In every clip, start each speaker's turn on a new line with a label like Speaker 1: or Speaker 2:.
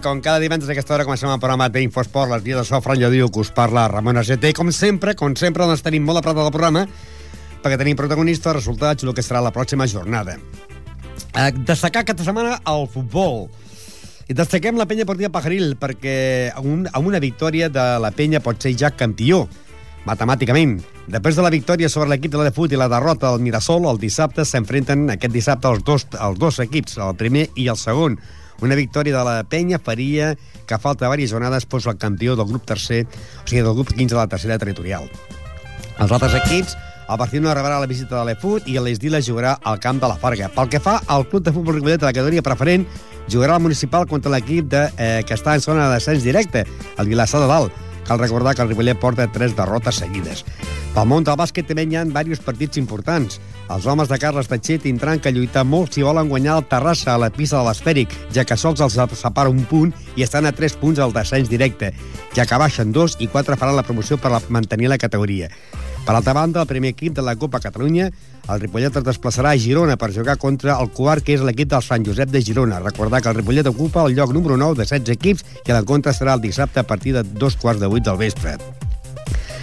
Speaker 1: Com cada divendres a aquesta hora comencem el programa d'Infosport, les dies de so, Fran Llodiu, que us parla Ramon. I com sempre, com sempre, doncs tenim molt a prop del programa perquè tenim protagonistes, resultats i el que serà la pròxima jornada. Eh, destacar aquesta setmana el futbol. I destaquem la penya Portilla Pajaril perquè amb, amb una victòria de la penya pot ser ja campió matemàticament. Després de la victòria sobre l'equip de la de Fut i la derrota del Mirasol, el dissabte s'enfrenten aquest dissabte els dos, els dos equips, el primer i el segon. Una victòria de la penya faria que a falta de diverses jornades fos el campió del grup tercer, o sigui, del grup 15 de la tercera territorial. Els altres equips, el Barcelona rebrà la visita de l'Efut i l'Esdila jugarà al camp de la Farga. Pel que fa al club de futbol Ripollet de la categoria preferent, jugarà el municipal contra l'equip eh, que està en zona de descens directe, el Vilassar de Dalt. Cal recordar que el Ripollet porta tres derrotes seguides. Pel món del bàsquet també hi ha diversos partits importants. Els homes de Carles Tatxer tindran que lluitar molt si volen guanyar el Terrassa a la pista de l'Esfèric, ja que sols els separa un punt i estan a 3 punts al descens directe, ja que baixen dos i quatre faran la promoció per mantenir la categoria. Per altra banda, el primer equip de la Copa Catalunya, el Ripollet es desplaçarà a Girona per jugar contra el quart, que és l'equip del Sant Josep de Girona. Recordar que el Ripollet ocupa el lloc número 9 de 16 equips i l'encontre serà el dissabte a partir de dos quarts de vuit del vespre.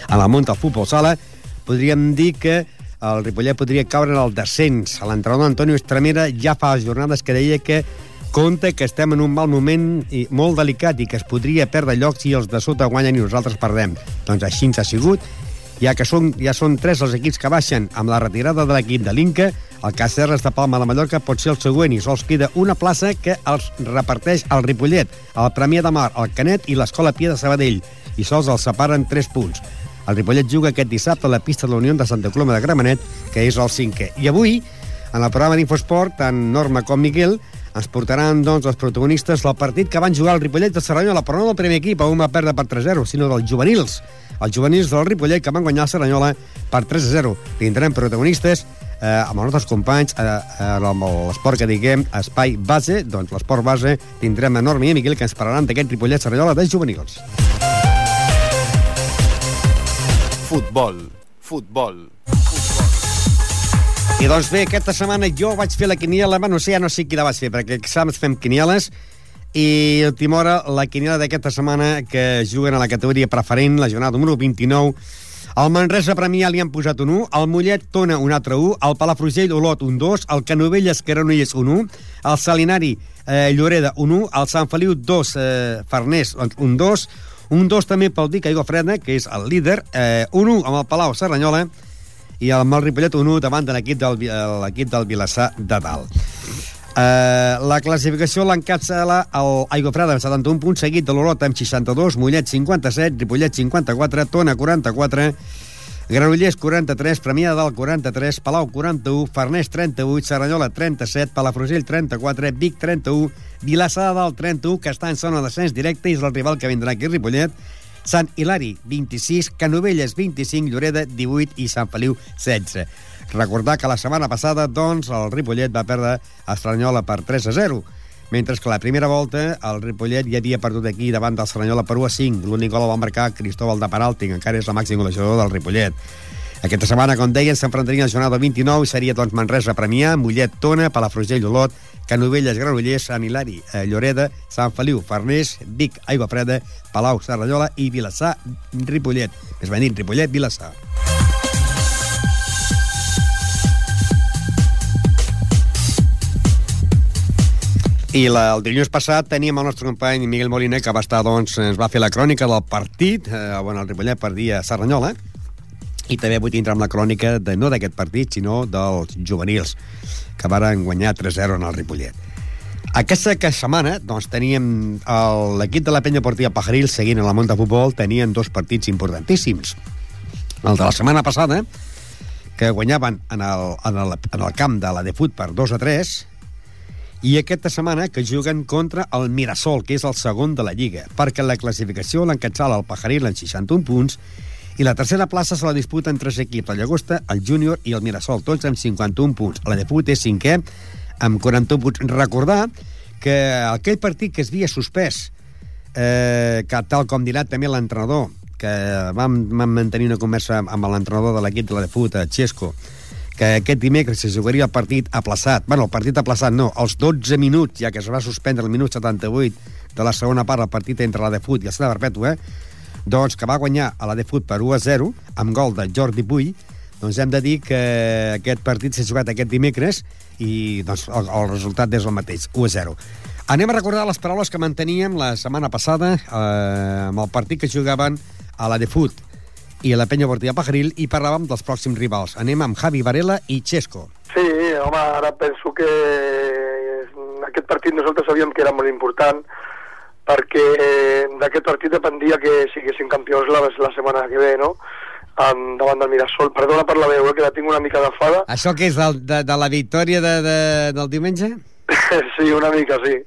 Speaker 1: A la Monta al futbol sala, podríem dir que el Ripollet podria caure en el descens. L'entrenador Antonio Estremera ja fa jornades que deia que compte que estem en un mal moment i molt delicat i que es podria perdre lloc si els de sota guanyen i nosaltres perdem. Doncs així ens ha sigut ja que són, ja són tres els equips que baixen amb la retirada de l'equip de l'Inca, el Cacerres de Palma de Mallorca pot ser el següent i sols queda una plaça que els reparteix el Ripollet, el Premià de Mar, el Canet i l'Escola Pia de Sabadell, i sols els separen 3 punts. El Ripollet juga aquest dissabte a la pista de la Unió de Santa Coloma de Gramenet, que és el cinquè. I avui, en el programa d'Infosport, tant Norma com Miquel ens portaran doncs, els protagonistes del partit que van jugar el Ripollet de Cerdanyola, però no del primer equip, on va perdre per 3-0, sinó dels juvenils. Els juvenils del Ripollet que van guanyar el Cerdanyola per 3-0. Tindrem protagonistes eh, amb els nostres companys eh, eh, amb l'esport que diguem espai base, doncs l'esport base tindrem a Norma i Miquel que ens parlaran d'aquest Ripollet Cerdanyola de juvenils.
Speaker 2: Futbol. Futbol.
Speaker 1: I doncs bé, aquesta setmana jo vaig fer la quiniela, bueno, no sé, ja no sé qui la vaig fer, perquè exàmens fem quinieles, i a última hora, la quiniela d'aquesta setmana que juguen a la categoria preferent, la jornada número 29, el Manresa Premià li han posat un 1, el Mollet Tona un altre 1, el Palafrugell Olot un 2, el Canovelles Granollers un 1, el Salinari eh, Lloreda un 1, el Sant Feliu 2 eh, Farners un 2, un 2 també pel Vic Aigua Freda, que és el líder, eh, un 1 amb el Palau Serranyola, i el Mal Ripollet un 1 davant de l'equip del, l'equip del Vilassar de Dalt. Uh, la classificació l'encapçala el Aigua Freda amb 71 punts, seguit de l'Olot amb 62, Mollet 57, Ripollet 54, Tona 44, Granollers 43, Premià de Dalt 43, Palau 41, Farners 38, Serranyola 37, Palafrugell 34, Vic 31, Vilassar de Dalt 31, que està en zona d'ascens directe i és el rival que vindrà aquí Ripollet, Sant Hilari 26, Canovelles 25, Lloreda 18 i Sant Feliu 16. Recordar que la setmana passada, doncs, el Ripollet va perdre Estranyola per 3 a 0, mentre que la primera volta el Ripollet ja havia perdut aquí davant del Estranyola per 1 a 5. L'únic gol el va marcar Cristóbal de Peralti, que encara és la màxim golejador del Ripollet. Aquesta setmana, com deien, s'enfrontarien a la jornada 29 i seria doncs, Manresa, Premià, Mollet, Tona, Palafrugell, Olot, Canovelles, Granollers, Sant Hilari, eh, Lloreda, Sant Feliu, Farners, Vic, Aigua Freda, Palau, Serranyola i Vilassar, Ripollet. Més ben dit, Ripollet, Vilassar. I la, el dilluns passat teníem el nostre company Miguel Molina, que va estar, doncs, ens va fer la crònica del partit, eh, bueno, el Ripollet perdia Serranyola, i també vull tindre amb la crònica de, no d'aquest partit, sinó dels juvenils, que varen guanyar 3-0 en el Ripollet. Aquesta que setmana doncs, teníem l'equip de la penya portiva Pajaril seguint en la de futbol, tenien dos partits importantíssims. El de la setmana passada, que guanyaven en el, en el, en el camp de la de Fut per 2 a 3, i aquesta setmana que juguen contra el Mirasol, que és el segon de la Lliga, perquè la classificació l'encatxala el Pajaril en 61 punts i la tercera plaça se la disputen tres equips, el Llagosta, el Júnior i el Mirasol, tots amb 51 punts. La de Fut és cinquè, amb 41 punts. Recordar que aquell partit que es havia suspès, eh, que tal com dirà també l'entrenador, que vam, vam mantenir una conversa amb l'entrenador de l'equip de la de Fut, Xesco, que aquest dimecres se jugaria el partit aplaçat. bueno, el partit aplaçat no, els 12 minuts, ja que es va suspendre el minut 78 de la segona part el partit entre la de i el Sala Perpètua, eh? Doncs que va guanyar a la de Fut per 1 a 0, amb gol de Jordi Puy, doncs hem de dir que aquest partit s'ha jugat aquest dimecres i doncs, el, el resultat és el mateix, 1 a 0. Anem a recordar les paraules que manteníem la setmana passada eh, amb el partit que jugaven a la de Fut i a la penya Bortilla Pajaril i parlàvem dels pròxims rivals. Anem amb Javi Varela i Xesco.
Speaker 3: Sí, home, ara penso que aquest partit nosaltres sabíem que era molt important perquè d'aquest partit dependia que siguessin campions la, la setmana que ve, no? En, davant del Mirasol. Perdona per la veu, eh, que la tinc una mica agafada.
Speaker 1: Això que és del, de, de la victòria de, de, del diumenge?
Speaker 3: sí, una mica, sí.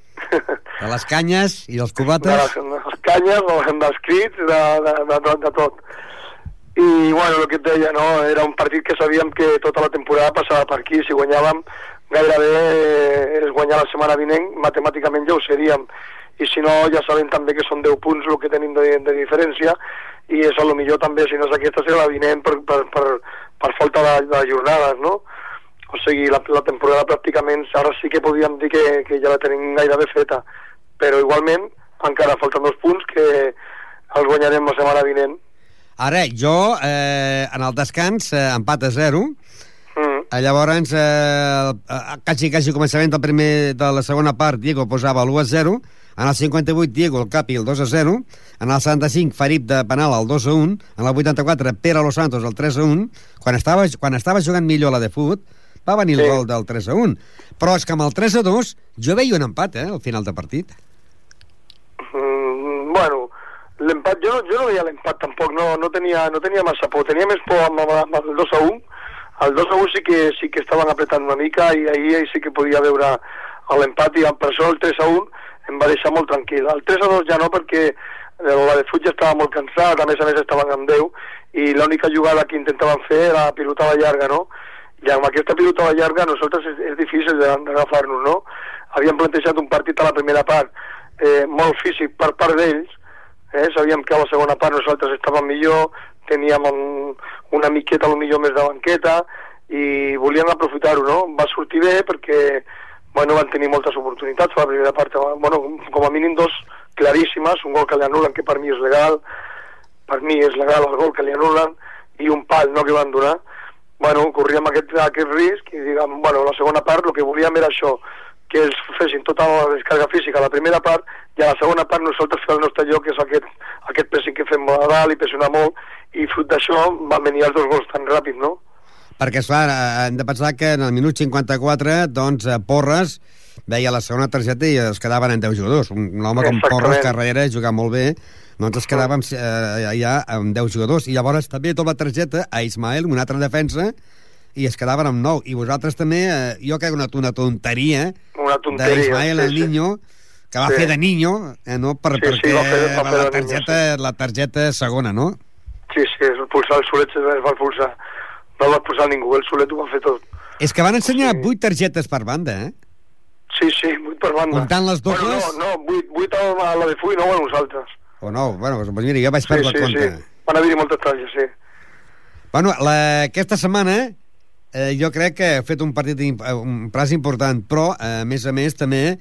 Speaker 1: De les canyes i els cubates?
Speaker 3: De les, de les canyes, dels crits, de, de, de, de, de tot. I, bueno, el que et deia, no? Era un partit que sabíem que tota la temporada passava per aquí. Si guanyàvem, gairebé és guanyar la setmana vinent, matemàticament ja ho seríem i si no ja sabem també que són 10 punts el que tenim de, de diferència i és a lo millor també, si no és aquesta, serà la vinent per, per, per, per falta de, de jornades, no? O sigui, la, la temporada pràcticament, ara sí que podíem dir que, que ja la tenim gairebé feta, però igualment encara falten dos punts que els guanyarem la setmana vinent.
Speaker 1: Ara, jo, eh, en el descans, eh, empat a 0, Mm. Llavors, eh, quasi, quasi començament del primer, de la segona part, Diego posava l'1 a 0, en el 58, Diego, el Capi, el 2 a 0. En el 75, Farib de penal, el 2 a 1. En el 84, Pere Los Santos, el 3 a 1. Quan estava, quan estava jugant millor la de fut, va venir sí. el gol del 3 a 1. Però és que amb el 3 a 2 jo veia un empat, eh, al final de partit.
Speaker 3: Mm, bueno, l'empat, jo, jo no veia l'empat tampoc, no, no, tenia, no tenia massa por. Tenia més por amb, amb, el 2 a 1. El 2 a 1 sí que, sí que estaven apretant una mica i ahir sí que podia veure l'empat i per això el 3 a 1 em va deixar molt tranquil. El 3 a 2 ja no, perquè la de Fuig ja estava molt cansat, a més a més estaven amb 10, i l'única jugada que intentaven fer era la pilotada llarga, no? I amb aquesta pilotada llarga nosaltres és, és difícil d'agafar-nos, no? Havíem plantejat un partit a la primera part eh, molt físic per part d'ells, eh? sabíem que a la segona part nosaltres estàvem millor, teníem un, una miqueta millor més de banqueta, i volíem aprofitar-ho, no? Va sortir bé perquè bueno, van tenir moltes oportunitats a la primera part, bueno, com a mínim dos claríssimes, un gol que li anulen, que per mi és legal, per mi és legal el gol que li anulen, i un pal no, que van donar. Bueno, corríem aquest, aquest risc i diguem, bueno, la segona part el que volíem era això, que ells fessin tota la descarga física a la primera part i a la segona part nosaltres fer el nostre lloc, que és aquest, aquest pressing que fem a dalt i pressionar molt, i fruit d'això van venir els dos gols tan ràpid, no?
Speaker 1: Perquè, esclar, hem de pensar que en el minut 54, doncs, eh, Porres veia la segona targeta i es quedaven en 10 jugadors. Un, un home com Porres, que darrere juga molt bé, doncs es quedàvem eh, ja amb 10 jugadors. I llavors també tota la targeta a Ismael, una altra defensa, i es quedaven amb 9. I vosaltres també, eh, jo crec una, una tonteria,
Speaker 3: una tonteria
Speaker 1: d'Ismael, sí, el Niño, que va sí. fer de Niño, eh, no? Per, sí, perquè sí, va fer, va fer la, targeta, niño, sí. la targeta segona, no?
Speaker 3: Sí, sí, el pulsar el solet es va expulsar no va posar ningú, el Solet ho va fer tot.
Speaker 1: És que van ensenyar sí. 8 targetes per banda, eh?
Speaker 3: Sí, sí, 8 per banda.
Speaker 1: Comptant les dobles?
Speaker 3: Bueno, no, no, 8, 8 a la de Fui, no a nosaltres.
Speaker 1: O no, bueno, doncs mira, jo vaig sí, perdre sí, compte.
Speaker 3: Sí. Van haver-hi moltes targetes, sí.
Speaker 1: Bueno, la, aquesta setmana eh, jo crec que ha fet un partit, un pas important, però, eh, a més a més, també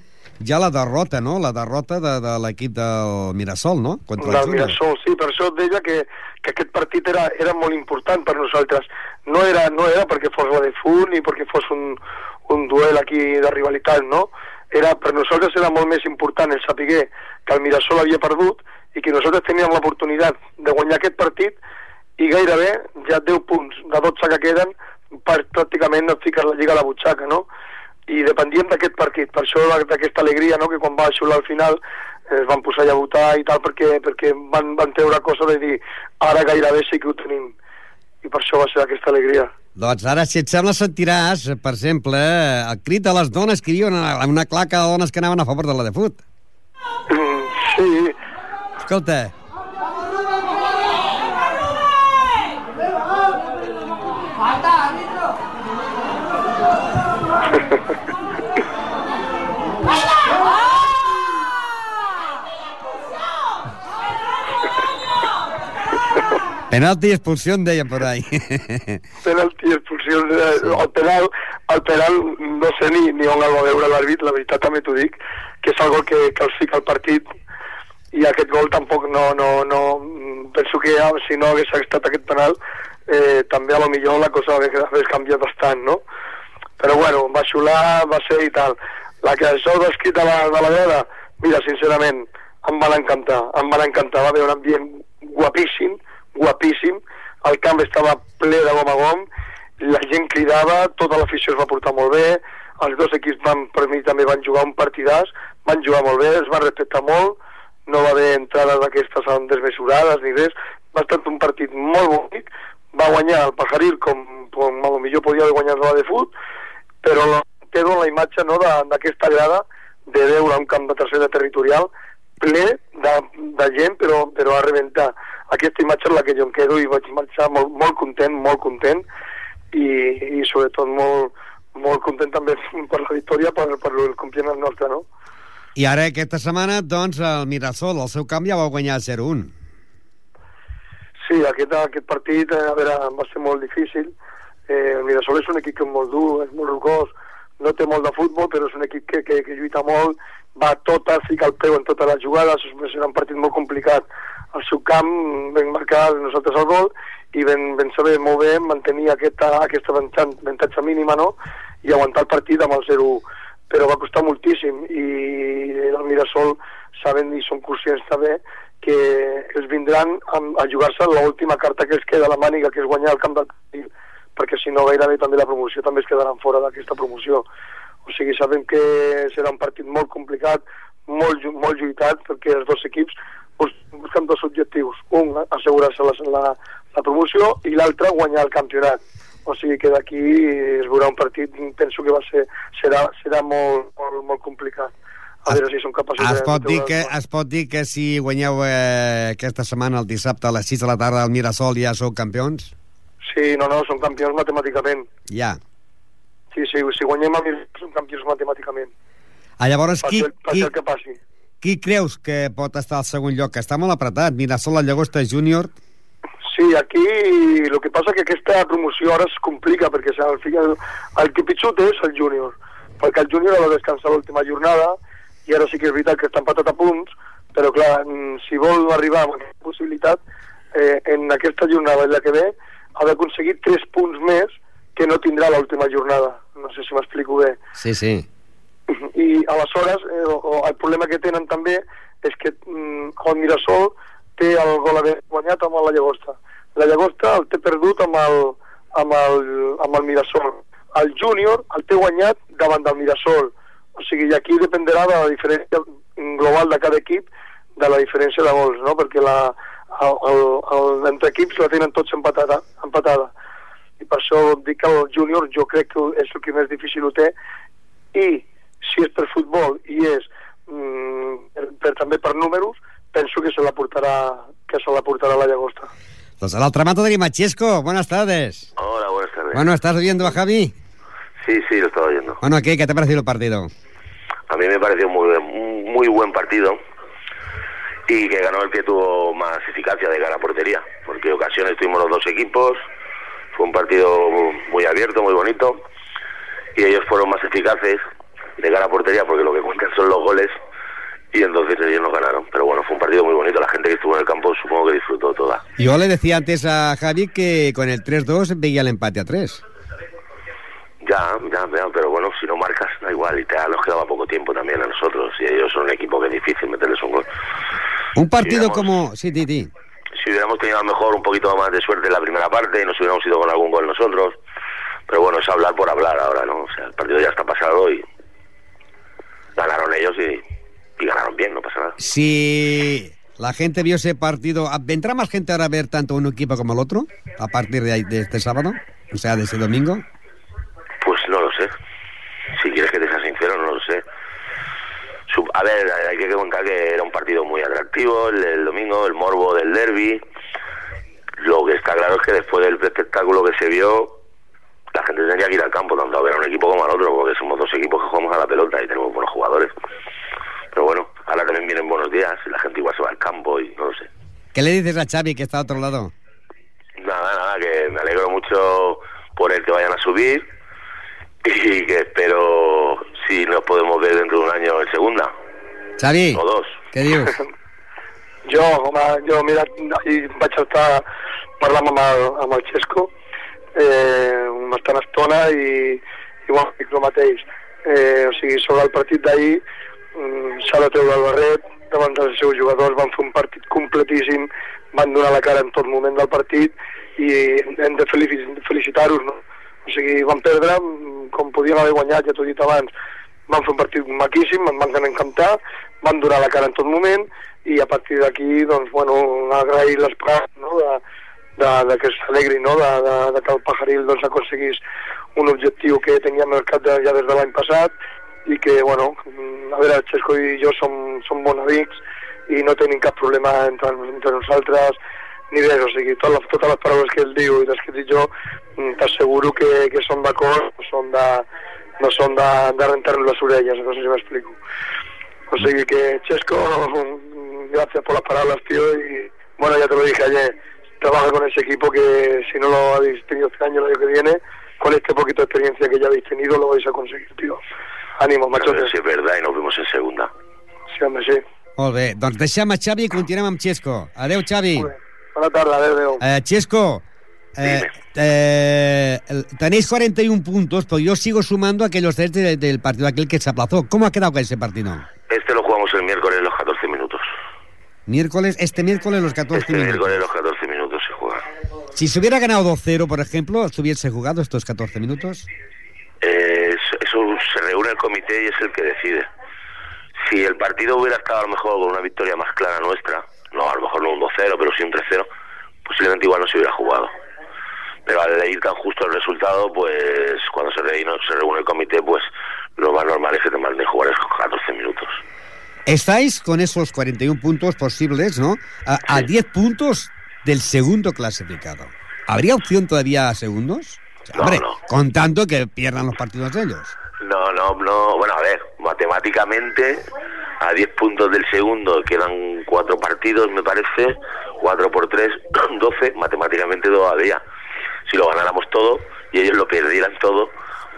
Speaker 1: ha la derrota, no?, la derrota de, de l'equip del Mirasol, no?, contra el
Speaker 3: del. Mirasol, sí, per això et deia que, que aquest partit era, era molt important per nosaltres. No era, no era perquè fos la de fut ni perquè fos un, un duel aquí de rivalitat, no? Era, per nosaltres era molt més important el saber que el Mirasol havia perdut i que nosaltres teníem l'oportunitat de guanyar aquest partit i gairebé ja 10 punts de 12 que queden per, pràcticament et fiques la lliga a la butxaca, no? I dependíem d'aquest partit, per això d'aquesta alegria, no?, que quan va xular al final es van posar a votar i tal, perquè, perquè van, van treure cosa de dir ara gairebé sí que ho tenim. I per això va ser aquesta alegria.
Speaker 1: Doncs ara, si et sembla, sentiràs, per exemple, el crit de les dones que hi havia una, una claca de dones que anaven a favor de la de fut.
Speaker 3: Mm, sí,
Speaker 1: Escolta, penalti i expulsió, em deien por ahí.
Speaker 3: penalti, expulsió, eh, el penal, el penal no sé ni, ni on el va veure l'àrbit, la veritat també t'ho dic, que és el gol que, que els fica al partit i aquest gol tampoc no, no, no penso que ja, si no hagués estat aquest penal eh, també a lo millor la cosa hagués, canviat bastant, no? Però bueno, va xular, va ser i tal. La que això ho escrit de la, de la grada, mira, sincerament, em van encantar, em van encantar, va haver un ambient guapíssim, guapíssim, el camp estava ple de gom a gom, la gent cridava, tota l'afició es va portar molt bé, els dos equips van, per mi també van jugar un partidàs, van jugar molt bé, es van respectar molt, no va haver entrades d'aquestes desmesurades ni res, va estar un partit molt bonic, va guanyar el Pajaril com, com a lo millor podia haver guanyat la de fut, però quedo en la imatge no, d'aquesta grada de veure un camp de tercera territorial ple de, de gent, però, però a rebentar. Aquesta imatge és la que jo em quedo i vaig marxar molt, molt content, molt content, i, i sobretot molt, molt content també per la victòria, per, per el campionat nostre, no?
Speaker 1: I ara, aquesta setmana, doncs, el Mirasol, el seu camp, ja va guanyar 0-1.
Speaker 3: Sí, aquest, aquest partit eh, a veure, va ser molt difícil. Eh, el Mirasol és un equip que és molt dur, és molt rugós, no té molt de futbol, però és un equip que, que, que lluita molt, va a totes, fica el peu en totes les jugades, és un partit molt complicat. Al seu camp vam marcar nosaltres el gol i vam, vam saber molt bé mantenir aquesta, aquesta avantatge, mínima no? i aguantar el partit amb el 0 però va costar moltíssim i el Mirasol saben i són conscients també que els vindran a, a jugar-se l'última carta que els queda a la màniga, que és guanyar el camp del perquè si no gairebé també la promoció també es quedaran fora d'aquesta promoció. O sigui, sabem que serà un partit molt complicat, molt, molt lluitat, perquè els dos equips bus- busquen dos objectius. Un, assegurar-se la, la, la promoció, i l'altre, guanyar el campionat. O sigui que d'aquí es veurà un partit, penso que va ser, serà, serà molt, molt, molt complicat. A veure si som capaços
Speaker 1: Es pot,
Speaker 3: de
Speaker 1: dir que, es pot dir que si guanyeu eh, aquesta setmana, el dissabte, a les 6 de la tarda, al Mirasol, ja sou campions?
Speaker 3: Sí, no, no, som campions matemàticament.
Speaker 1: Ja.
Speaker 3: Sí, sí, si guanyem a mi som campions matemàticament.
Speaker 1: Ah, llavors, qui,
Speaker 3: Passi, passi
Speaker 1: qui,
Speaker 3: el que passi.
Speaker 1: qui creus que pot estar al segon lloc? Que està molt apretat. Mirasol, la Llagosta Júnior...
Speaker 3: Sí, aquí el que passa que aquesta promoció ara es complica perquè al final el que pitjor té és el júnior perquè el júnior ha de descansar l'última jornada i ara sí que és veritat que està empatat a punts però clar, mm, si vol arribar amb aquesta possibilitat eh, en aquesta jornada i la que ve ha d'aconseguir 3 punts més que no tindrà l'última jornada. No sé si m'explico bé.
Speaker 1: Sí, sí.
Speaker 3: i aleshores eh, o, o el problema que tenen també és que mm, el Mirasol té el gol haver guanyat amb la Llagosta. La Llagosta el té perdut amb el, amb el, amb el Mirasol. El júnior el té guanyat davant del Mirasol. O sigui, i aquí dependrà de la diferència global de cada equip de la diferència de gols, no? perquè la, el, el, el, entre equips la tenen tots empatada, empatada i per això dic que el júnior jo crec que és el que més difícil ho té i si és per futbol i és mm, per, per, també per números penso que se la portarà que se la portarà la Llagosta
Speaker 1: Doncs a l'altra mata tenim a Chesco. Buenas tardes.
Speaker 4: Hola, buenas tardes.
Speaker 1: Bueno, ¿estás oyendo a Javi?
Speaker 4: Sí, sí, lo estaba oyendo.
Speaker 1: Bueno, ¿qué, ¿qué te ha parecido el partido?
Speaker 4: A mí me pareció muy, muy buen partido y que ganó el que tuvo más eficacia de cara a portería, porque ocasiones tuvimos los dos equipos, Fue un partido muy abierto, muy bonito, y ellos fueron más eficaces de cara a portería porque lo que cuentan son los goles y entonces ellos nos ganaron. Pero bueno, fue un partido muy bonito. La gente que estuvo en el campo supongo que disfrutó toda.
Speaker 1: Yo le decía antes a Javi que con el 3-2 veía el empate a 3.
Speaker 4: Ya, ya, ya, pero bueno, si no marcas, da igual. Y te nos quedaba poco tiempo también a nosotros. Y ellos son un equipo que es difícil meterles un gol.
Speaker 1: Un partido
Speaker 4: Digamos-
Speaker 1: como... Sí, Titi.
Speaker 4: Si hubiéramos tenido a lo mejor un poquito más de suerte en la primera parte nos hubiéramos ido con algún gol nosotros. Pero bueno, es hablar por hablar ahora, ¿no? O sea, el partido ya está pasado y ganaron ellos y, ganaron bien, no pasa nada.
Speaker 1: Si la gente vio ese partido, ¿vendrá más gente ahora a ver tanto un equipo como el otro? A partir de, de este sábado, o sea, de ese domingo.
Speaker 4: Pues no lo sé. Si quieres que te sea sincero, no lo sé. Su- A ver, hay que contar que era un partido muy atractivo el, el domingo, el morbo del derby. Lo que está claro es que después del espectáculo que se vio, la gente tendría que ir al campo, tanto a ver a un equipo como al otro, porque somos dos equipos que jugamos a la pelota y tenemos buenos jugadores. Pero bueno, ahora también vienen buenos días y la gente igual se va al campo y no lo sé.
Speaker 1: ¿Qué le dices a Xavi que está a otro lado?
Speaker 4: Nada, nada, que me alegro mucho por el que vayan a subir y que espero si nos podemos ver dentro de un año en segunda
Speaker 1: Xavi,
Speaker 4: o dos.
Speaker 1: què dius?
Speaker 3: Jo, home, jo, mira, ahir vaig estar parlant amb el, amb el Xesco eh, una bastant estona i, i bueno, dic el mateix. Eh, o sigui, sobre el partit d'ahir mm, s'ha de treure el barret davant dels seus jugadors, van fer un partit completíssim, van donar la cara en tot moment del partit i hem de felici- felicitar-los, no? O sigui, van perdre mm, com podien haver guanyat, ja t'ho he dit abans, van fer un partit maquíssim, em van encantar, van donar la cara en tot moment i a partir d'aquí, doncs, bueno, agrair les paraules, no?, de, de, de que s'alegri, no?, de, de, de que el Pajaril, doncs, aconseguís un objectiu que teníem al cap de, ja des de l'any passat i que, bueno, a veure, Xesco i jo som, som bons amics i no tenim cap problema entre, entre nosaltres ni res, o sigui, tot, totes les paraules que ell diu i les que dic jo, mm, t'asseguro que, que són d'acord, són de, no són de, de rentar-nos les orelles, no sé si m'explico. O sigui que, Chesco, gracias por las palabras, tío, y bueno, ya te lo dije ayer, trabaja con ese equipo que si no lo habéis tenido este año, el año que viene, con este poquito de experiencia que ya habéis tenido, lo vais a conseguir, tío. Ánimo, machotes.
Speaker 4: si es verdad y nos vemos en segunda.
Speaker 3: Sí, hombre, sí.
Speaker 1: Molt bé, doncs deixem a Xavi i continuem amb Xesco. Adeu, Xavi.
Speaker 3: Bien. Buena tarde, adeu, adeu.
Speaker 1: Eh, Chesco, eh, eh, tenéis 41 puntos, pero yo sigo sumando aquellos tres de- del partido aquel que se aplazó. ¿Cómo ha quedado ese partido?
Speaker 4: Este lo jugamos el miércoles los 14 minutos.
Speaker 1: Miércoles, este miércoles los 14
Speaker 4: Este
Speaker 1: minutos.
Speaker 4: miércoles los 14 minutos se juega.
Speaker 1: Si se hubiera ganado 2-0, por ejemplo, ¿se hubiese jugado estos 14 minutos?
Speaker 4: Eh, eso, eso se reúne el comité y es el que decide. Si el partido hubiera estado a lo mejor con una victoria más clara nuestra, no, a lo mejor no un 2-0, pero sí un 3-0, posiblemente igual no se hubiera jugado. Pero al ir tan justo el resultado, pues cuando se reúne, se reúne el comité, pues lo más normal es que te manden jugar esos 14 minutos.
Speaker 1: Estáis con esos 41 puntos posibles, ¿no? A, a 10 puntos del segundo clasificado. ¿Habría opción todavía a segundos? O sea,
Speaker 4: No,
Speaker 1: hombre,
Speaker 4: no.
Speaker 1: contando que pierdan los partidos de ellos.
Speaker 4: No, no, no. Bueno, a ver, matemáticamente, a 10 puntos del segundo quedan cuatro partidos, me parece. 4 por 3, 12. Matemáticamente todavía. Si lo ganáramos todo y ellos lo perdieran todo,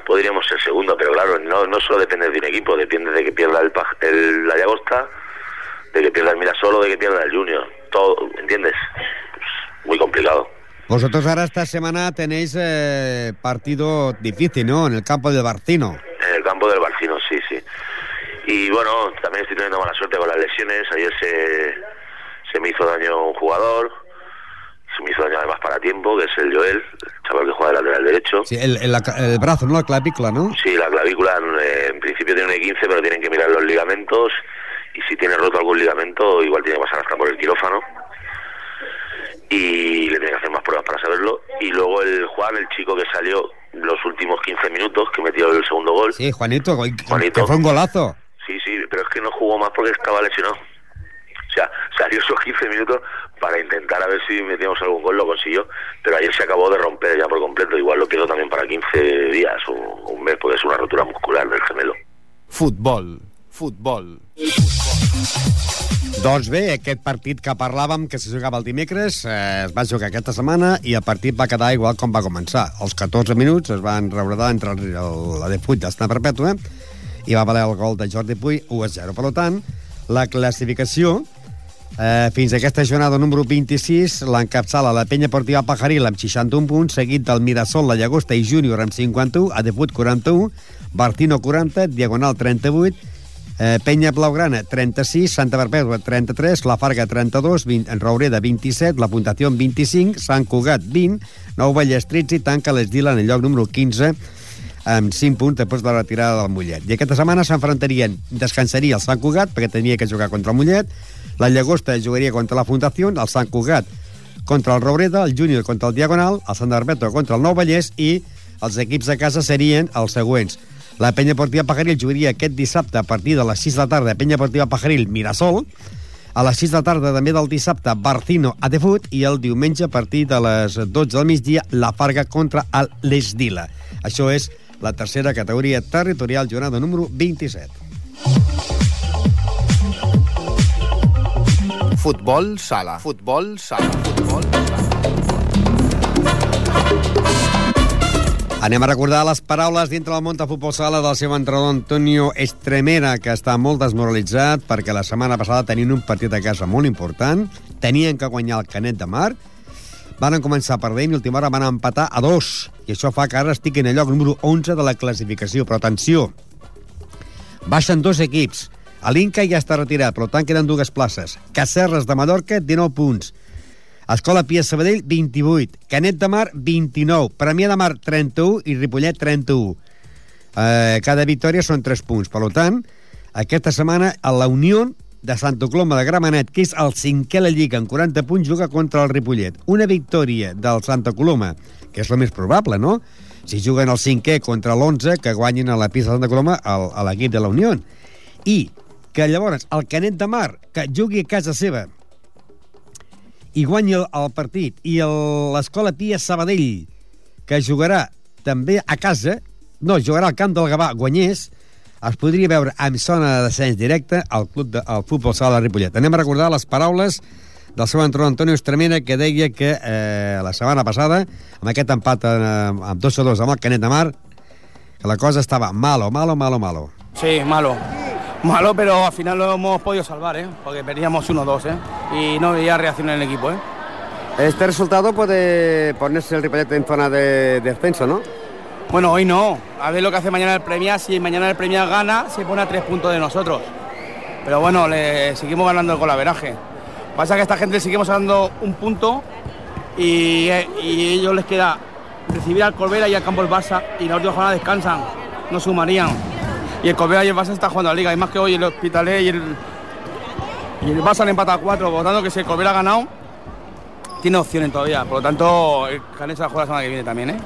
Speaker 4: podríamos ser segundo. Pero claro, no, no solo depende de un equipo, depende de que pierda el, el la Llagosta, de que pierda el Mirasolo, de que pierda el Junior. Todo, ¿entiendes? Pues, muy complicado.
Speaker 1: Vosotros ahora esta semana tenéis eh, partido difícil, ¿no? En el campo del Barcino.
Speaker 4: En el campo del Barcino, sí, sí. Y bueno, también estoy teniendo mala suerte con las lesiones. Ayer se, se me hizo daño un jugador. Se me hizo daño además para tiempo, que es el Joel, el chaval que juega de lateral derecho.
Speaker 1: Sí, el, el- el brazo, ¿no? La clavícula, ¿no?
Speaker 4: Sí, la clavícula eh, en principio tiene un E15, pero tienen que mirar los ligamentos. Y si tiene roto algún ligamento, igual tiene que pasar hasta por el quirófano. Y le tienen que hacer más pruebas para saberlo. Y luego el Juan, el chico que salió los últimos 15 minutos, que metió el segundo gol.
Speaker 1: Sí, Juanito,
Speaker 4: Juanito.
Speaker 1: que fue un golazo.
Speaker 4: Sí, sí, pero es que no jugó más porque estaba lesionado. O sea, salió esos 15 minutos para intentar a ver si metíamos algún gol, lo consiguió, pero ayer se acabó de romper ya por completo. Igual lo quedó también para 15 días o un mes, porque es una rotura muscular del gemelo.
Speaker 2: Futbol, futbol.
Speaker 1: Doncs bé, aquest partit que parlàvem, que se jugava el dimecres, eh, es va jugar aquesta setmana i el partit va quedar igual com va començar. Els 14 minuts es van rebredar entre el, el, la de Puig d'Estar Perpètua i va valer el gol de Jordi Puig 1 a 0. Per tant, la classificació eh, fins a aquesta jornada número 26 l'encapçala la penya portiva Pajaril amb 61 punts, seguit del Mirasol, la Llagosta i Júnior amb 51, Adefut 41, Bartino 40, Diagonal 38, eh, Penya Blaugrana 36, Santa Perpètua 33, La Farga 32, 20, Roureda 27, La Puntació 25, Sant Cugat 20, Nou Vallès 13 i tanca l'Esdila en el lloc número 15 amb 5 punts després de la retirada del Mollet. I aquesta setmana s'enfrontarien, descansaria el Sant Cugat, perquè tenia que jugar contra el Mollet, la Llagosta jugaria contra la Fundació, el Sant Cugat contra el Robreda, el Júnior contra el Diagonal, el Sant Arbeta contra el Nou Vallès i els equips de casa serien els següents. La penya portiva Pajaril jugaria aquest dissabte a partir de les 6 de la tarda penya portiva Pajaril Mirasol, a les 6 de la tarda també del dissabte Barcino a Defut i el diumenge a partir de les 12 del migdia la Farga contra el l'Esdila. Això és la tercera categoria territorial jornada número 27.
Speaker 2: Futbol sala. Futbol sala. Futbol sala.
Speaker 1: Anem a recordar les paraules dintre del món de futbol sala del seu entrenador Antonio Estremera, que està molt desmoralitzat perquè la setmana passada tenien un partit a casa molt important, tenien que guanyar el Canet de Mar, van començar perdent i l'última hora van empatar a dos, i això fa que ara estigui en el lloc número 11 de la classificació. Però atenció, baixen dos equips, l'Inca ja està retirat, per tant queden dues places. Cacerres de Mallorca, 19 punts. Escola Pia Sabadell, 28. Canet de Mar, 29. Premià de Mar, 31. I Ripollet, 31. Eh, cada victòria són 3 punts. Per tant, aquesta setmana a la Unió de Santa Coloma de Gramenet, que és el cinquè a la Lliga amb 40 punts, juga contra el Ripollet. Una victòria del Santa Coloma, que és el més probable, no? Si juguen el cinquè contra l'11, que guanyin a la pista de Santa Coloma a l'equip de la Unió. I que llavors el Canet de Mar, que jugui a casa seva, i guanyi el, el partit, i l'Escola Pia Sabadell, que jugarà també a casa, no, jugarà al camp del Gavà, guanyés, es podria veure amb zona de descens directe al club de, al futbol sala de Ripollet. Anem a recordar les paraules del seu entrenador Antonio Estremena, que deia que eh, la setmana passada, amb aquest empat eh, amb 2 a 2 amb el Canet de Mar, que la cosa estava malo, malo, malo, malo.
Speaker 5: Sí, malo. Malo, pero al final lo hemos podido salvar, ¿eh? Porque perdíamos 1-2, ¿eh? Y no veía reacción en el equipo, ¿eh?
Speaker 1: Este resultado puede ponerse el Ripollet en zona de, de descenso, ¿no?
Speaker 5: Bueno, hoy no. A ver lo que hace mañana el Premia. Si mañana el Premia gana, se pone a tres puntos de nosotros. Pero bueno, le seguimos ganando el golaveraje. Pasa que a esta gente le seguimos dando un punto y, y ellos les queda recibir al Corbera y al Campo el Barça y la última jornada descansan, no sumarían. Y el Corbera y el Barça están jugando a la liga. Y más que hoy el Hospitalet y el, y el Barça han empatado a cuatro, por lo tanto que si el Corbera ha ganado, tiene opciones todavía. Por lo tanto, el la juega la semana que viene también, ¿eh?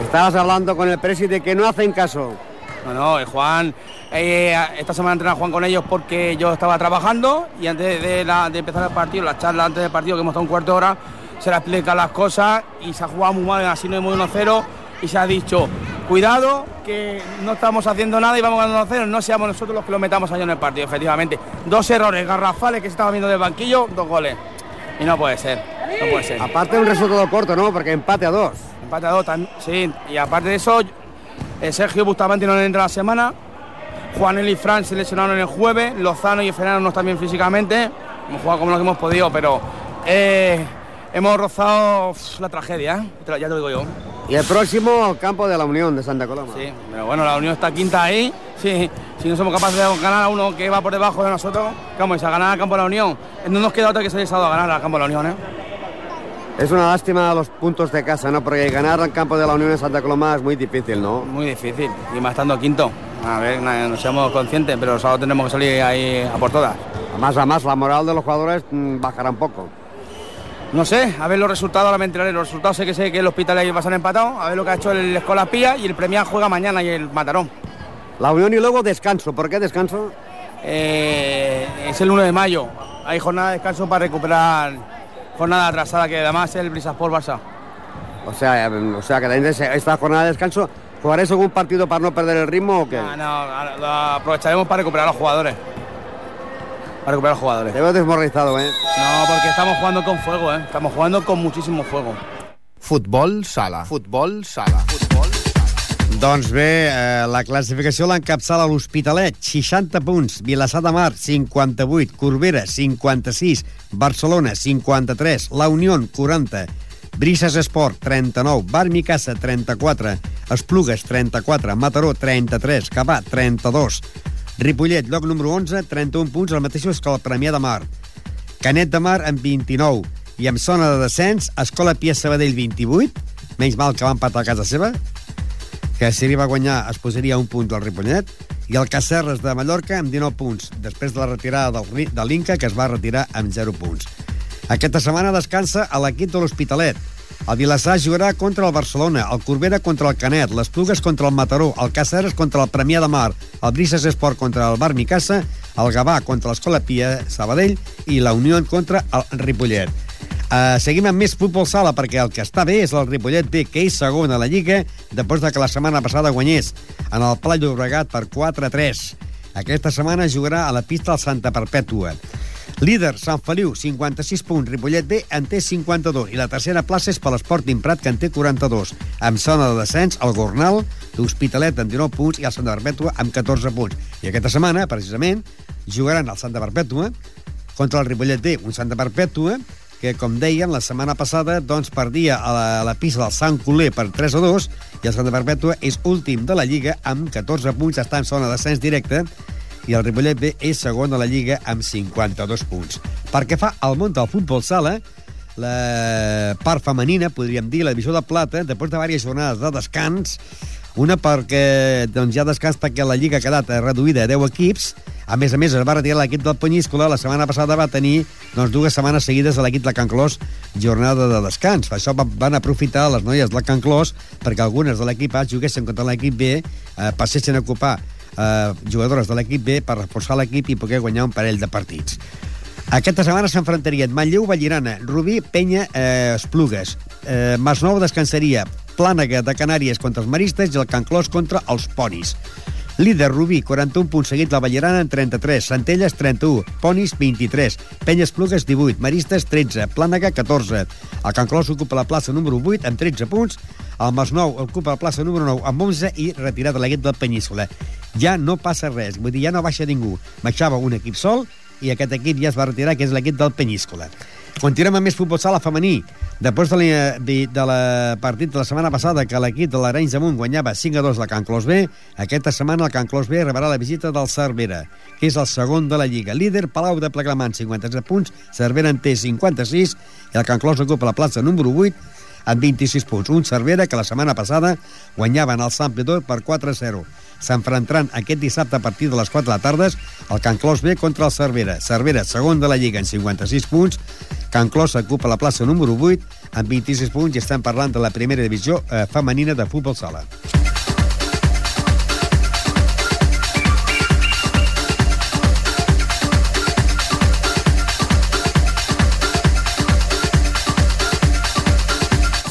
Speaker 1: Estabas hablando con el presidente que no hacen caso.
Speaker 5: No, no, el Juan, eh, esta semana entrena Juan con ellos porque yo estaba trabajando y antes de, la- de empezar el partido, la charla antes del partido, que hemos estado un cuarto de hora, se le explica las cosas y se ha jugado muy mal, así no hemos 1-0 y se ha dicho, cuidado, que no estamos haciendo nada y vamos ganando 1-0, no seamos nosotros los que lo metamos allá en el partido, efectivamente. Dos errores garrafales que se estaban viendo del banquillo, dos goles. Y no puede ser, no puede ser.
Speaker 1: Aparte un resultado corto, ¿no? Porque empate a dos.
Speaker 5: Empate a dos, sí. Y aparte de eso, eh, Sergio Bustamante no le entra la semana. Juanel y Fran se lesionaron el jueves. Lozano y Fernando no están bien físicamente. Hemos jugado como lo que hemos podido, pero eh, hemos rozado la tragedia, ¿eh? Ya te lo digo yo.
Speaker 1: Y el próximo, campo de la Unión de Santa Coloma.
Speaker 5: Sí, pero bueno, la Unión está quinta ahí. Sí, si no somos capaces de ganar a uno que va por debajo de nosotros, ¿qué vamos a ganar al campo de la Unión? No nos queda otra que salir sábado a ganar al campo de la Unión, ¿eh?
Speaker 1: Es una lástima los puntos de casa, ¿no? Porque ganar al campo de la Unión en Santa Coloma es muy difícil, ¿no?
Speaker 5: Muy difícil, y más estando quinto. A ver, no seamos conscientes, pero sábado tenemos que salir ahí a por todas.
Speaker 1: Además, además, la moral de los jugadores mm, bajará un poco.
Speaker 5: No sé, a ver los resultados, ahora me enteraré. Los resultados sé que sé que el Hospital y el Barça han empatado, a ver lo que ha hecho el Escola Pía y el Premia juega mañana y el Matarón.
Speaker 1: La Unión y luego descanso. ¿Por qué descanso?
Speaker 5: Eh, es el 1 de mayo, hay jornada de descanso para recuperar jornada atrasada, que además es el Brisaspor Barça.
Speaker 1: O sea, eh, o sea que también esta jornada de descanso, ¿jugaréis algún partido para no perder el ritmo o qué?
Speaker 5: No, lo aprovecharemos para recuperar a los jugadores. A recuperar jugadores.
Speaker 1: Te veo desmoralizado, ¿eh?
Speaker 5: No, porque estamos jugando con fuego, ¿eh? Estamos jugando con muchísimo fuego.
Speaker 2: Futbol sala. Futbol sala. Futbol sala.
Speaker 1: Doncs bé, eh, la classificació l'encapçala l'Hospitalet, 60 punts, Vilassar de Mar, 58, Corbera, 56, Barcelona, 53, La Unió, 40, Brises Esport, 39, Bar Micasa, 34, Esplugues, 34, Mataró, 33, Cabà, 32, Ripollet, lloc número 11, 31 punts, el mateix que el Premià de Mar. Canet de Mar amb 29 i amb zona de descens, Escola Pia Sabadell 28, menys mal que va empatar a casa seva, que si li va guanyar es posaria un punt al Ripollet, i el Cacerres de Mallorca amb 19 punts, després de la retirada del, de l'Inca, que es va retirar amb 0 punts. Aquesta setmana descansa a l'equip de l'Hospitalet. El Vilassar jugarà contra el Barcelona, el Corbera contra el Canet, les Plugues contra el Mataró, el Caceres contra el Premià de Mar, el Brises Esport contra el Bar Micasa, el Gavà contra l'Escola Pia Sabadell i la Unió contra el Ripollet. Uh, seguim amb més futbol sala perquè el que està bé és el Ripollet B, que és segon a la Lliga després de que la setmana passada guanyés en el Pla Llobregat per 4-3. Aquesta setmana jugarà a la pista del Santa Perpètua. Líder, Sant Feliu, 56 punts. Ripollet B en té 52. I la tercera plaça és per l'Sporting Prat, que en té 42. Amb zona de descens, el Gornal, l'Hospitalet amb 19 punts i el Santa Perpètua amb 14 punts. I aquesta setmana, precisament, jugaran el Santa Perpètua contra el Ripollet D, un Santa Perpètua que, com deien, la setmana passada doncs, perdia a la, a la pista del Sant Coler per 3 a 2 i el Santa Perpètua és últim de la Lliga amb 14 punts, està en zona de descens directe i el Ripollet B és segon de la Lliga amb 52 punts. Perquè fa al món del futbol sala, la part femenina, podríem dir, la divisió de plata, després de diverses jornades de descans, una perquè doncs, ha descans perquè la Lliga ha quedat eh, reduïda a 10 equips, a més a més es va retirar l'equip del Penyíscola, la setmana passada va tenir doncs, dues setmanes seguides a l'equip de Can Clos jornada de descans. Per això va- van aprofitar les noies de Can Clos perquè algunes de l'equip A juguessin contra l'equip B, eh, passessin a ocupar eh, jugadores de l'equip B per reforçar l'equip i poder guanyar un parell de partits. Aquesta setmana s'enfrontarien Manlleu, Vallirana, Rubí, Penya, eh, Esplugues. Eh, Masnou descansaria Plànega de Canàries contra els Maristes i el Can Clos contra els Ponis. Líder Rubí, 41 punts seguit la Vallirana en 33, Centelles 31, Ponis 23, Penyes Plugues 18, Maristes 13, Plànega 14. El Can Clos ocupa la plaça número 8 amb 13 punts, el Masnou ocupa la plaça número 9 amb 11 i retirat de l'equip del Península. Ja no passa res, vull dir, ja no baixa ningú. Baixava un equip sol i aquest equip ja es va retirar, que és l'equip del Peníscola. Continuem amb més futbol sala femení. Després de la, de, la partit de la setmana passada que l'equip de l'Arenys de Munt guanyava 5 a 2 la Can Clos B, aquesta setmana el Can Clos B rebrà la visita del Cervera, que és el segon de la Lliga. Líder, Palau de Plegamant, 57 punts, Cervera en té 56 i el Can Clos ocupa la plaça número 8 amb 26 punts. Un Cervera que la setmana passada guanyaven el Sant Pedor per 4 a 0. S'enfrontaran aquest dissabte a partir de les 4 de la tarda el Can Clos B contra el Cervera. Cervera, segon de la Lliga, en 56 punts. Can Clos ocupa la plaça número 8 amb 26 punts i estem parlant de la primera divisió eh, femenina de futbol sala.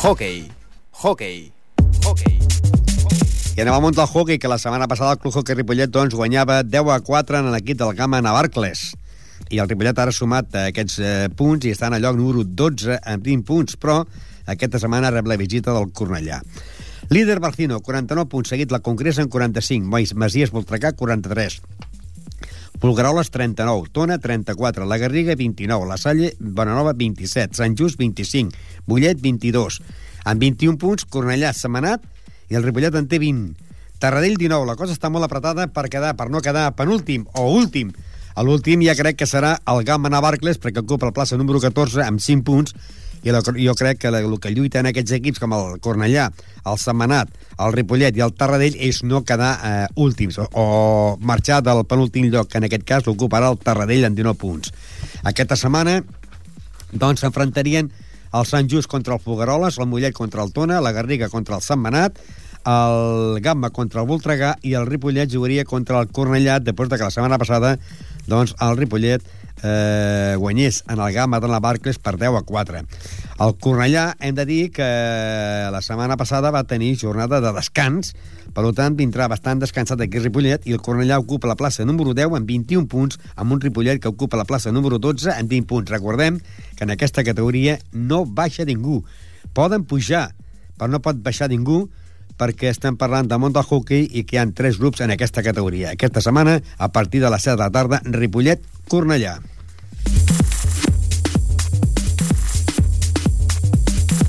Speaker 2: Hockey. Hockey. Hockey.
Speaker 1: I anem món del hockey, que la setmana passada el Club Hockey Ripollet doncs, guanyava 10 a 4 en l'equip del Gama Navarcles. I el Ripollet ara ha sumat eh, aquests eh, punts i està en el lloc número 12 amb 20 punts, però aquesta setmana rep la visita del Cornellà. Líder Barcino, 49 punts, seguit la Congressa en 45, Mois Masies Voltregà, 43. Pulgaroles, 39, Tona, 34, La Garriga, 29, La Salle, Bonanova, 27, Sant Just, 25, Bullet, 22. Amb 21 punts, Cornellà, Semanat, i el Ripollet en té 20. Tarradell, 19. La cosa està molt apretada per, quedar, per no quedar penúltim o últim. A l'últim ja crec que serà el Gamma Navarcles, perquè ocupa la plaça número 14 amb 5 punts, i la, jo crec que el que lluiten aquests equips com el Cornellà, el Setmanat, el Ripollet i el Tarradell és no quedar eh, últims o, o marxar del penúltim lloc, que en aquest cas l'ocuparà el Tarradell amb 19 punts. Aquesta setmana doncs s'enfrontarien el Sant Just contra el Fogaroles, el Mollet contra el Tona, la Garriga contra el Setmanat, el Gamma contra el Voltregà i el Ripollet jugaria contra el Cornellà després de que la setmana passada doncs, el Ripollet eh, guanyés en el Gama de la Barclays per 10 a 4. El Cornellà, hem de dir que la setmana passada va tenir jornada de descans, per tant vindrà bastant descansat aquí Ripollet i el Cornellà ocupa la plaça número 10 amb 21 punts, amb un Ripollet que ocupa la plaça número 12 amb 20 punts. Recordem que en aquesta categoria no baixa ningú. Poden pujar, però no pot baixar ningú perquè estem parlant del món del hockey i que hi ha tres grups en aquesta categoria. Aquesta setmana, a partir de les 7 de la tarda, Ripollet-Cornellà.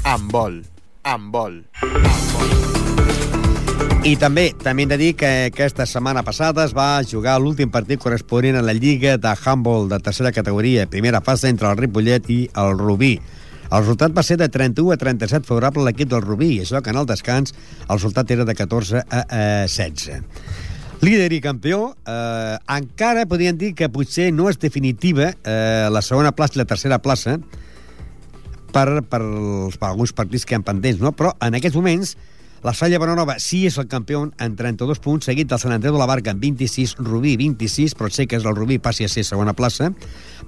Speaker 2: Amb vol. Amb vol.
Speaker 1: I també també hem de dir que aquesta setmana passada es va jugar l'últim partit corresponent a la Lliga de Handball de tercera categoria, primera fase entre el Ripollet i el Rubí. El resultat va ser de 31 a 37 favorable a l'equip del Rubí, i això que en el descans el resultat era de 14 a, a 16. Líder i campió, eh, encara podríem dir que potser no és definitiva eh, la segona plaça i la tercera plaça per, per, els, per alguns partits que han pendents, no? però en aquests moments la Salla Bonanova sí és el campió en 32 punts, seguit del Sant Andreu de la Barca amb 26, Rubí 26, però sé que és el Rubí passi a ser segona plaça.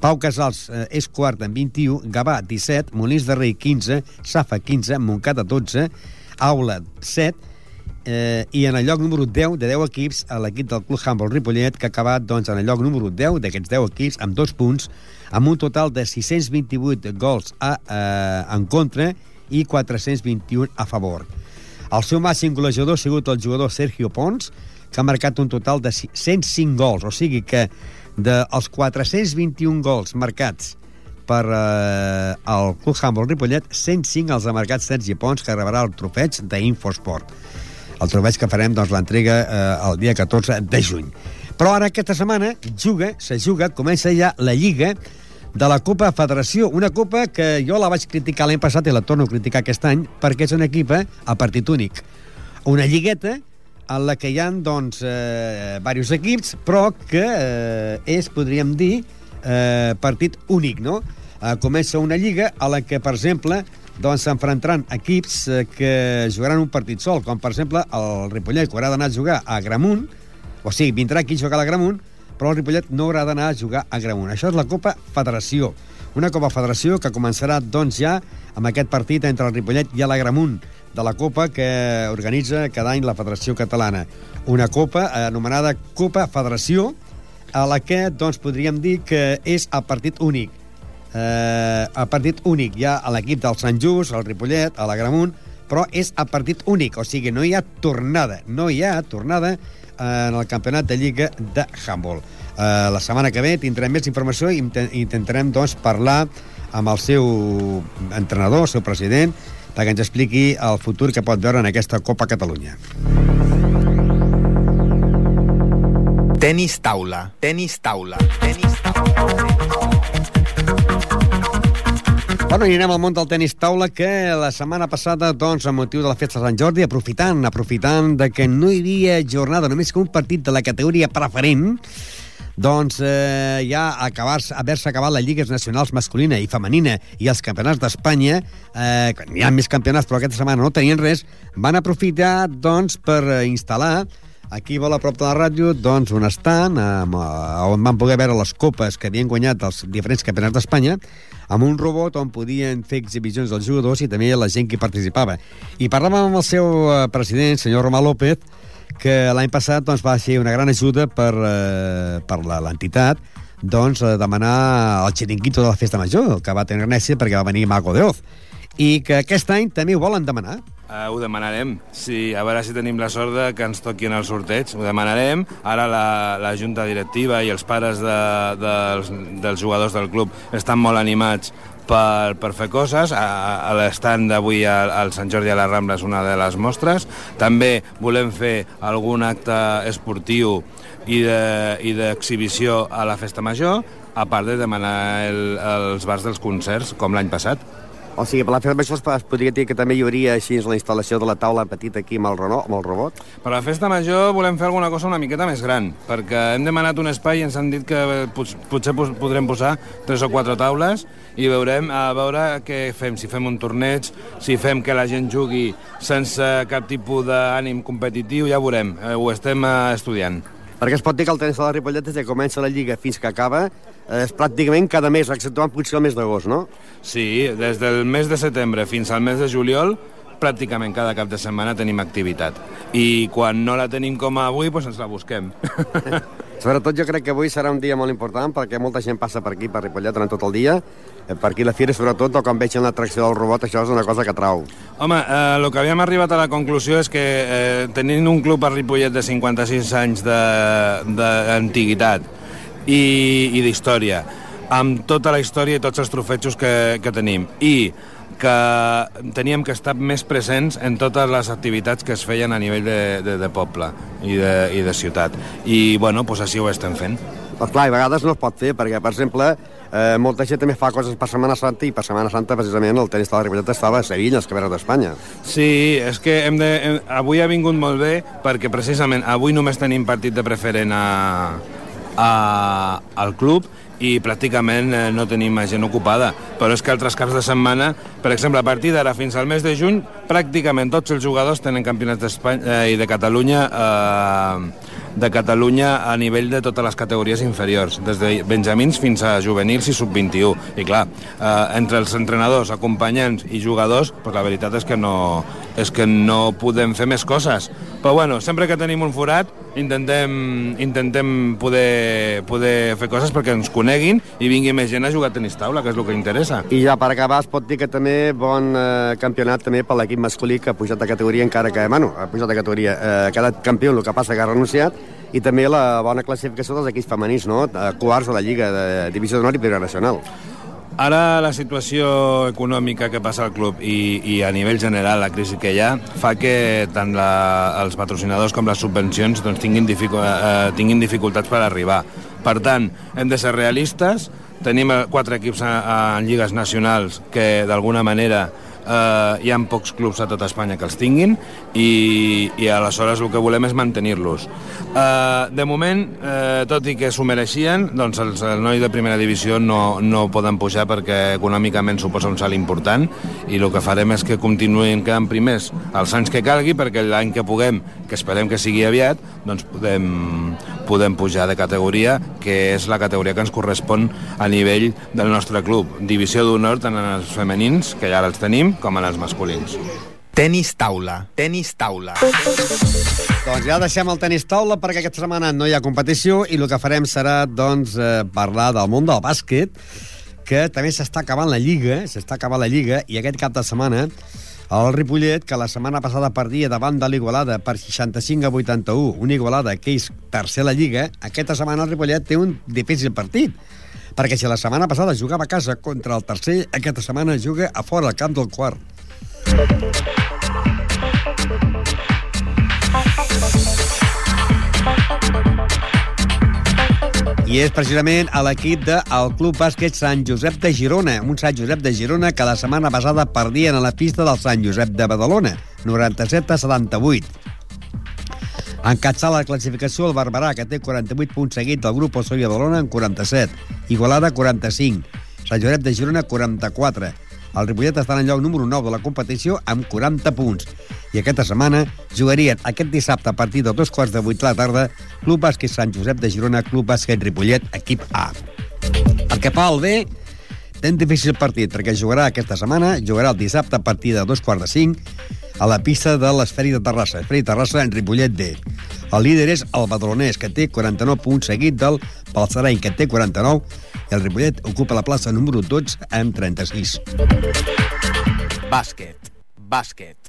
Speaker 1: Pau Casals eh, és quart amb 21, Gavà 17, Molins de Rei 15, Safa 15, Montcada 12, Aula 7, eh, i en el lloc número 10 de 10 equips a l'equip del Club Humboldt Ripollet que ha acabat doncs, en el lloc número 10 d'aquests 10 equips amb dos punts amb un total de 628 gols a, eh, en contra i 421 a favor. El seu màxim golejador ha sigut el jugador Sergio Pons, que ha marcat un total de 105 gols, o sigui que dels 421 gols marcats per eh, el Club Humboldt Ripollet, 105 els ha marcat Sergi Pons, que rebrà el trofeig d'Infosport. El trofeig que farem doncs, l'entrega eh, el dia 14 de juny. Però ara aquesta setmana juga, se juga, comença ja la Lliga de la Copa Federació, una copa que jo la vaig criticar l'any passat i la torno a criticar aquest any perquè és una equipa a partit únic. Una lligueta en la que hi ha doncs, eh, diversos equips, però que eh, és, podríem dir, eh, partit únic, no? Eh, comença una lliga a la que, per exemple, doncs s'enfrontaran equips eh, que jugaran un partit sol, com per exemple el Ripollet, que haurà d'anar a jugar a Gramunt, o sigui, vindrà aquí a jugar a la Gramunt, però el Ripollet no haurà d'anar a jugar a Gramunt. Això és la Copa Federació. Una Copa Federació que començarà, doncs, ja amb aquest partit entre el Ripollet i l'Agramunt de la Copa que organitza cada any la Federació Catalana. Una Copa anomenada Copa Federació, a la que, doncs, podríem dir que és a partit únic. Eh, a partit únic. Hi ha a l'equip del Sant Just, el Ripollet, a l'Agramunt, però és a partit únic, o sigui, no hi ha tornada, no hi ha tornada en el campionat de Lliga de Handball. Uh, la setmana que ve tindrem més informació i intentarem doncs, parlar amb el seu entrenador, el seu president, perquè ens expliqui el futur que pot veure en aquesta Copa Catalunya.
Speaker 2: Tenis taula. Tenis taula. Tenis taula.
Speaker 1: Bueno, i anem al món del tenis taula, que la setmana passada, doncs, amb motiu de la festa de Sant Jordi, aprofitant, aprofitant de que no hi havia jornada, només que un partit de la categoria preferent, doncs eh, ja haver-se acabat les lligues nacionals masculina i femenina i els campionats d'Espanya, eh, hi ha més campionats però aquesta setmana no tenien res, van aprofitar doncs per instal·lar aquí vol a prop de la ràdio doncs un estant amb, eh, on van poder veure les copes que havien guanyat els diferents campionats d'Espanya amb un robot on podien fer exhibicions dels jugadors i també la gent que participava. I parlàvem amb el seu eh, president, senyor Romà López, que l'any passat doncs, va ser una gran ajuda per, eh, per l'entitat doncs, demanar el xiringuito de la Festa Major, que va tenir Grècia perquè va venir Mago de Oz, i que aquest any també ho volen demanar.
Speaker 6: Uh, ho demanarem. Sí, a veure si tenim la sort de que ens toqui en el sorteig. Ho demanarem. Ara la, la junta directiva i els pares de, de, dels, dels jugadors del club estan molt animats per, per fer coses. A, a l'estant d'avui al, Sant Jordi a la Rambla és una de les mostres. També volem fer algun acte esportiu i d'exhibició de, a la Festa Major, a part de demanar el, els bars dels concerts, com l'any passat.
Speaker 1: O sigui, per la festa major es podria dir que també hi hauria així la instal·lació de la taula petita aquí amb el, Renault, amb el robot?
Speaker 6: Per la festa major volem fer alguna cosa una miqueta més gran, perquè hem demanat un espai i ens han dit que potser podrem posar tres o quatre taules i veurem a veure què fem, si fem un torneig, si fem que la gent jugui sense cap tipus d'ànim competitiu, ja veurem, eh, ho estem eh, estudiant.
Speaker 1: Perquè es pot dir que el tenis de la Ripollet, des que comença la Lliga fins que acaba, eh, és pràcticament cada mes, exceptuant potser el mes d'agost, no?
Speaker 6: Sí, des del mes de setembre fins al mes de juliol, pràcticament cada cap de setmana tenim activitat. I quan no la tenim com avui, doncs ens la busquem.
Speaker 1: Sobretot jo crec que avui serà un dia molt important perquè molta gent passa per aquí, per Ripollet, durant tot el dia. Eh, Per aquí la fira, sobretot, o quan vegin l'atracció del robot, això és una cosa que trau.
Speaker 6: Home, eh, el que havíem arribat a la conclusió és que eh, tenint un club a Ripollet de 56 anys de- d'antiguitat i, i d'història, amb tota la història i tots els trofetxos que, que tenim, i que teníem que estar més presents en totes les activitats que es feien a nivell de, de, de poble i de, i de ciutat. I, bueno, doncs així ho estem fent.
Speaker 1: Però clar, a vegades no es pot fer, perquè, per exemple, eh, molta gent també fa coses per Setmana Santa i per Setmana Santa, precisament, el tenis de la Ripollet estava a Sevilla, els caberets d'Espanya.
Speaker 6: Sí, és que hem de, hem, avui ha vingut molt bé perquè precisament avui només tenim partit de preferent a, a, al club i pràcticament eh, no tenim gent ocupada. Però és que altres caps de setmana, per exemple, a partir d'ara fins al mes de juny, pràcticament tots els jugadors tenen campionats d'Espanya eh, i de Catalunya eh, de Catalunya a nivell de totes les categories inferiors, des de benjamins fins a juvenils i sub-21. I clar, eh, entre els entrenadors, acompanyants i jugadors, pues la veritat és que no, és que no podem fer més coses. Però bueno, sempre que tenim un forat, intentem, intentem poder, poder fer coses perquè ens coneguin i vingui més gent a jugar a tenis taula, que és el que interessa.
Speaker 1: I ja per acabar es pot dir que també bon eh, campionat també per l'equip masculí que ha pujat de categoria encara que, bueno, ha pujat de categoria, eh, ha quedat campió, el que passa que ha renunciat, i també la bona classificació dels equips femenins, no? Quarts de la Lliga de Divisió d'Honor i Primera Nacional.
Speaker 6: Ara la situació econòmica que passa al club i, i a nivell general la crisi que hi ha fa que tant la, els patrocinadors com les subvencions doncs, tinguin, dificu eh, tinguin dificultats per arribar. Per tant, hem de ser realistes, tenim eh, quatre equips a, en lligues nacionals que d'alguna manera eh, hi ha pocs clubs a tot Espanya que els tinguin i, i aleshores el que volem és mantenir-los. Eh, de moment, eh, tot i que s'ho mereixien, doncs els, els nois de primera divisió no, no poden pujar perquè econòmicament suposa un salt important i el que farem és que continuïn quedant primers els anys que calgui perquè l'any que puguem, que esperem que sigui aviat, doncs podem, podem pujar de categoria, que és la categoria que ens correspon a nivell del nostre club. Divisió d'honor tant en els femenins, que ja els tenim, com en els masculins.
Speaker 2: Tenis taula. Tenis taula.
Speaker 1: Doncs ja deixem el tenis taula perquè aquesta setmana no hi ha competició i el que farem serà doncs, eh, parlar del món del bàsquet que també s'està acabant la Lliga, s'està acabant la Lliga i aquest cap de setmana el Ripollet, que la setmana passada perdia davant de l'Igualada per 65 a 81, una Igualada que és tercer a la Lliga, aquesta setmana el Ripollet té un difícil partit perquè si la setmana passada jugava a casa contra el tercer, aquesta setmana juga a fora al camp del quart. I és precisament a l'equip del Club Bàsquet Sant Josep de Girona, un Sant Josep de Girona que la setmana passada perdien a la pista del Sant Josep de Badalona, 97 a 78. Encatçar la classificació el Barberà, que té 48 punts seguit del grup Osorio Badalona en 47. Igualada, 45. Sant Josep de Girona, 44. El Ripollet està en lloc número 9 de la competició amb 40 punts. I aquesta setmana jugarien aquest dissabte a partir de dos quarts de vuit de la tarda Club Bàsquet Sant Josep de Girona, Club Bàsquet Ripollet, equip A. El que fa el B, un difícil partit, perquè jugarà aquesta setmana, jugarà el dissabte a partir de dos quarts de cinc a la pista de l'Esferi de Terrassa, Esferi de Terrassa en Ripollet D. El líder és el Badalonès, que té 49 punts, seguit del Balsareny, que té 49, i el Ripollet ocupa la plaça número 12 amb 36.
Speaker 2: Bàsquet. Bàsquet. Bàsquet.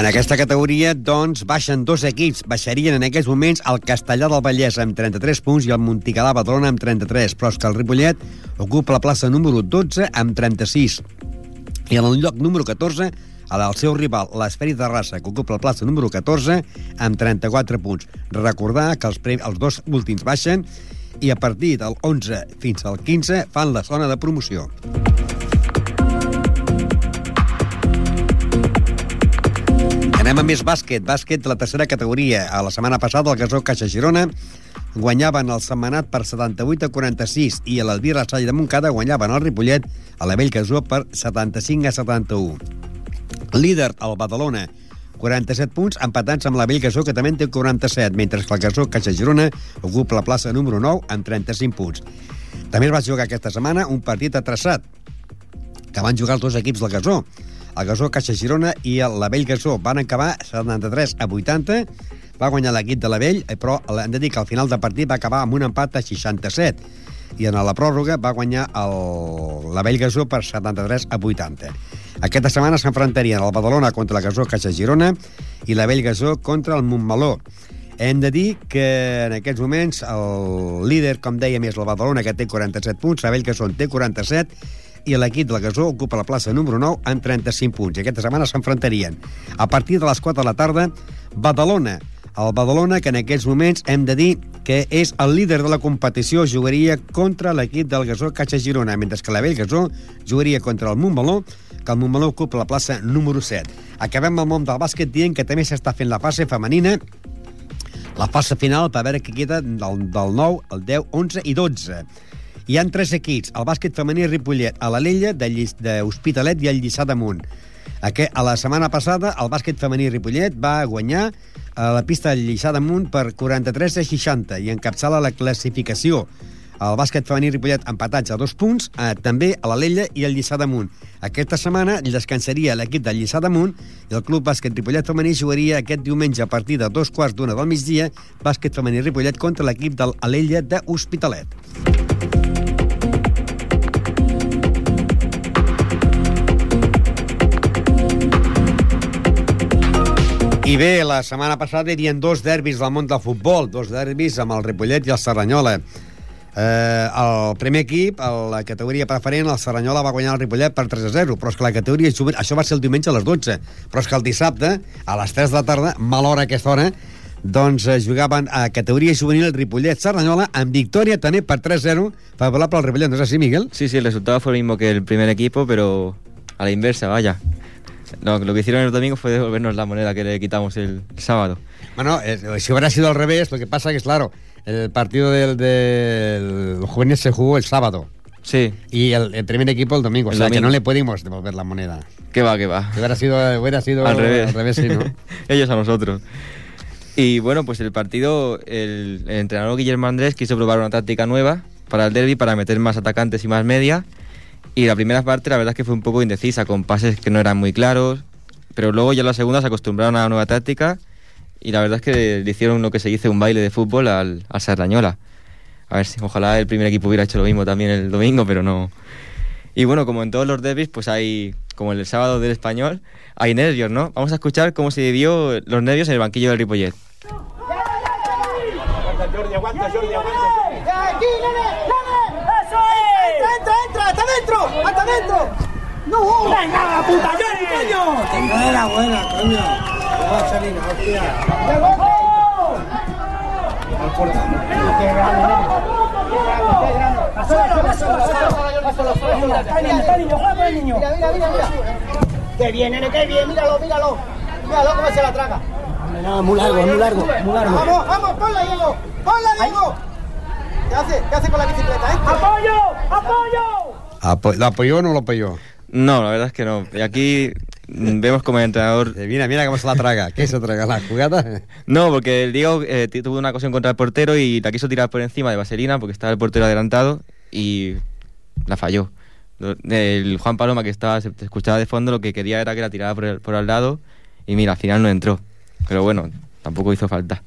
Speaker 1: En aquesta categoria, doncs, baixen dos equips. Baixarien en aquests moments el Castellà del Vallès amb 33 punts i el Montigalà Badalona amb 33, però és que el Ripollet ocupa la plaça número 12 amb 36. I en el lloc número 14, el seu rival, l'Esferi de Terrassa, que ocupa la plaça número 14 amb 34 punts. Recordar que els, pre els dos últims baixen i a partir del 11 fins al 15 fan la zona de promoció. Anem a més bàsquet, bàsquet de la tercera categoria. A la setmana passada el Gasó Caixa Girona guanyaven el Setmanat per 78 a 46 i l'Albir Rassall de Montcada guanyaven el Ripollet a la Bellcasó per 75 a 71. Líder, el Badalona, 47 punts, empatats amb la Bellcasó, que també en té 47, mentre que el Casó Caixa Girona ocupa la plaça número 9 amb 35 punts. També es va jugar aquesta setmana un partit atrasat, que van jugar els dos equips del Gasó. El Gasó Caixa Girona i el la Vell Gasó. Van acabar 73 a 80, va guanyar l'equip de la Vell, eh, però hem de dir que al final de partit va acabar amb un empat a 67 i en la pròrroga va guanyar el, la Vell Gasó per 73 a 80. Aquesta setmana s'enfrontarien el Badalona contra la Gasó Caixa Girona i la Vell Gasó contra el Montmeló. Hem de dir que en aquests moments el líder, com dèiem, és el Badalona, que té 47 punts, la Vell Gasó en té 47, i l'equip de la Gasó ocupa la plaça número 9 amb 35 punts. I aquesta setmana s'enfrontarien. A partir de les 4 de la tarda, Badalona. El Badalona, que en aquests moments hem de dir que és el líder de la competició, jugaria contra l'equip del Gasó Caixa Girona, mentre que la Vell Gasó jugaria contra el Montmeló, que el Montmeló ocupa la plaça número 7. Acabem el món del bàsquet dient que també s'està fent la fase femenina la fase final per veure què queda del, del 9, el 10, 11 i 12. Hi han tres equips, el bàsquet femení Ripollet, a l'Alella, d'Hospitalet i el Lliçà d'Amunt. A la setmana passada, el bàsquet femení Ripollet va guanyar a la pista del Lliçà d'Amunt per 43 a 60 i encapçala la classificació. El bàsquet femení Ripollet empatats a dos punts, eh, també a l'Alella i el Lliçà d'Amunt. Aquesta setmana descansaria l'equip del Lliçà d'Amunt i el Club Bàsquet Ripollet femení jugaria aquest diumenge a partir de dos quarts d'una del migdia bàsquet femení Ripollet contra l'equip de l'Alella de Hospitalet. I bé, la setmana passada hi havia dos derbis del món del futbol, dos derbis amb el Ripollet i el Serranyola. Eh, el primer equip, a la categoria preferent, el Serranyola va guanyar el Ripollet per 3 a 0, però és que la categoria juvenil, això va ser el diumenge a les 12, però és que el dissabte, a les 3 de la tarda, mal hora aquesta hora, doncs eh, jugaven a categoria juvenil el Ripollet Serranyola amb victòria també per 3-0 favorable al Ripollet, ¿no es así, Miguel?
Speaker 7: Sí, sí, el resultado fue el mismo que el primer equipo, pero a la inversa, vaya. No, lo que hicieron el domingo fue devolvernos la moneda que le quitamos el sábado.
Speaker 1: Bueno, eh, si hubiera sido al revés, lo que pasa que es claro, el partido del, del juvenil se jugó el sábado
Speaker 7: Sí,
Speaker 1: y el, el primer equipo el domingo, o sea que no le pudimos devolver la moneda.
Speaker 7: que va, que va.
Speaker 1: Si hubiera sido, hubiera sido
Speaker 7: al revés.
Speaker 1: al revés sí, ¿no?
Speaker 7: Ellos a nosotros. Y bueno, pues el partido, el, el entrenador Guillermo Andrés quiso probar una táctica nueva para el derby, para meter más atacantes y más media. Y la primera parte, la verdad es que fue un poco indecisa, con pases que no eran muy claros. Pero luego ya en la segunda se acostumbraron a la nueva táctica y la verdad es que le hicieron lo que se dice un baile de fútbol al, al Serrañola. A ver si ojalá el primer equipo hubiera hecho lo mismo también el domingo, pero no. Y bueno, como en todos los derbis, pues hay, como el sábado del español, hay nervios, ¿no? Vamos a escuchar cómo se vivió los nervios en el banquillo del Ripollet.
Speaker 8: ¡Aquí, nene! ¡Nene! ¡Eso es! ¡Entra, entra, entra! ¡Hasta adentro! ¡Hasta adentro! ¡No! ¡Venga, la puta! ¡Jordi, coño! No era buena, coño. No va a salir, hostia. Mira, mira, mira, mira. ¡Qué bien, nene, qué bien! ¡Míralo, míralo! ¡Míralo cómo se la traga!
Speaker 9: No, muy largo, muy largo, muy largo.
Speaker 8: ¡Vamos, vamos! ¡Ponla, Diego! ¡Ponla, Diego! ¿Qué hace? ¿Qué hace con la bicicleta, eh? ¡Apoyo! ¡Apoyo!
Speaker 1: ¿Lo apoyó o no lo apoyó?
Speaker 7: No, la verdad es que no. Y aquí vemos como el entrenador...
Speaker 1: Eh, Mira, mira cómo se la traga. ¿Qué se traga? ¿La jugada?
Speaker 7: No, porque el Diego eh, tuvo una ocasión contra el portero y la quiso tirar por encima de Vaselina porque estaba el portero adelantado y la falló. El Juan Paloma que estaba, se escuchaba de fondo, lo que quería era que la tirara por, el- por al lado y mira, al final no entró. Pero bueno, tampoco hizo falta.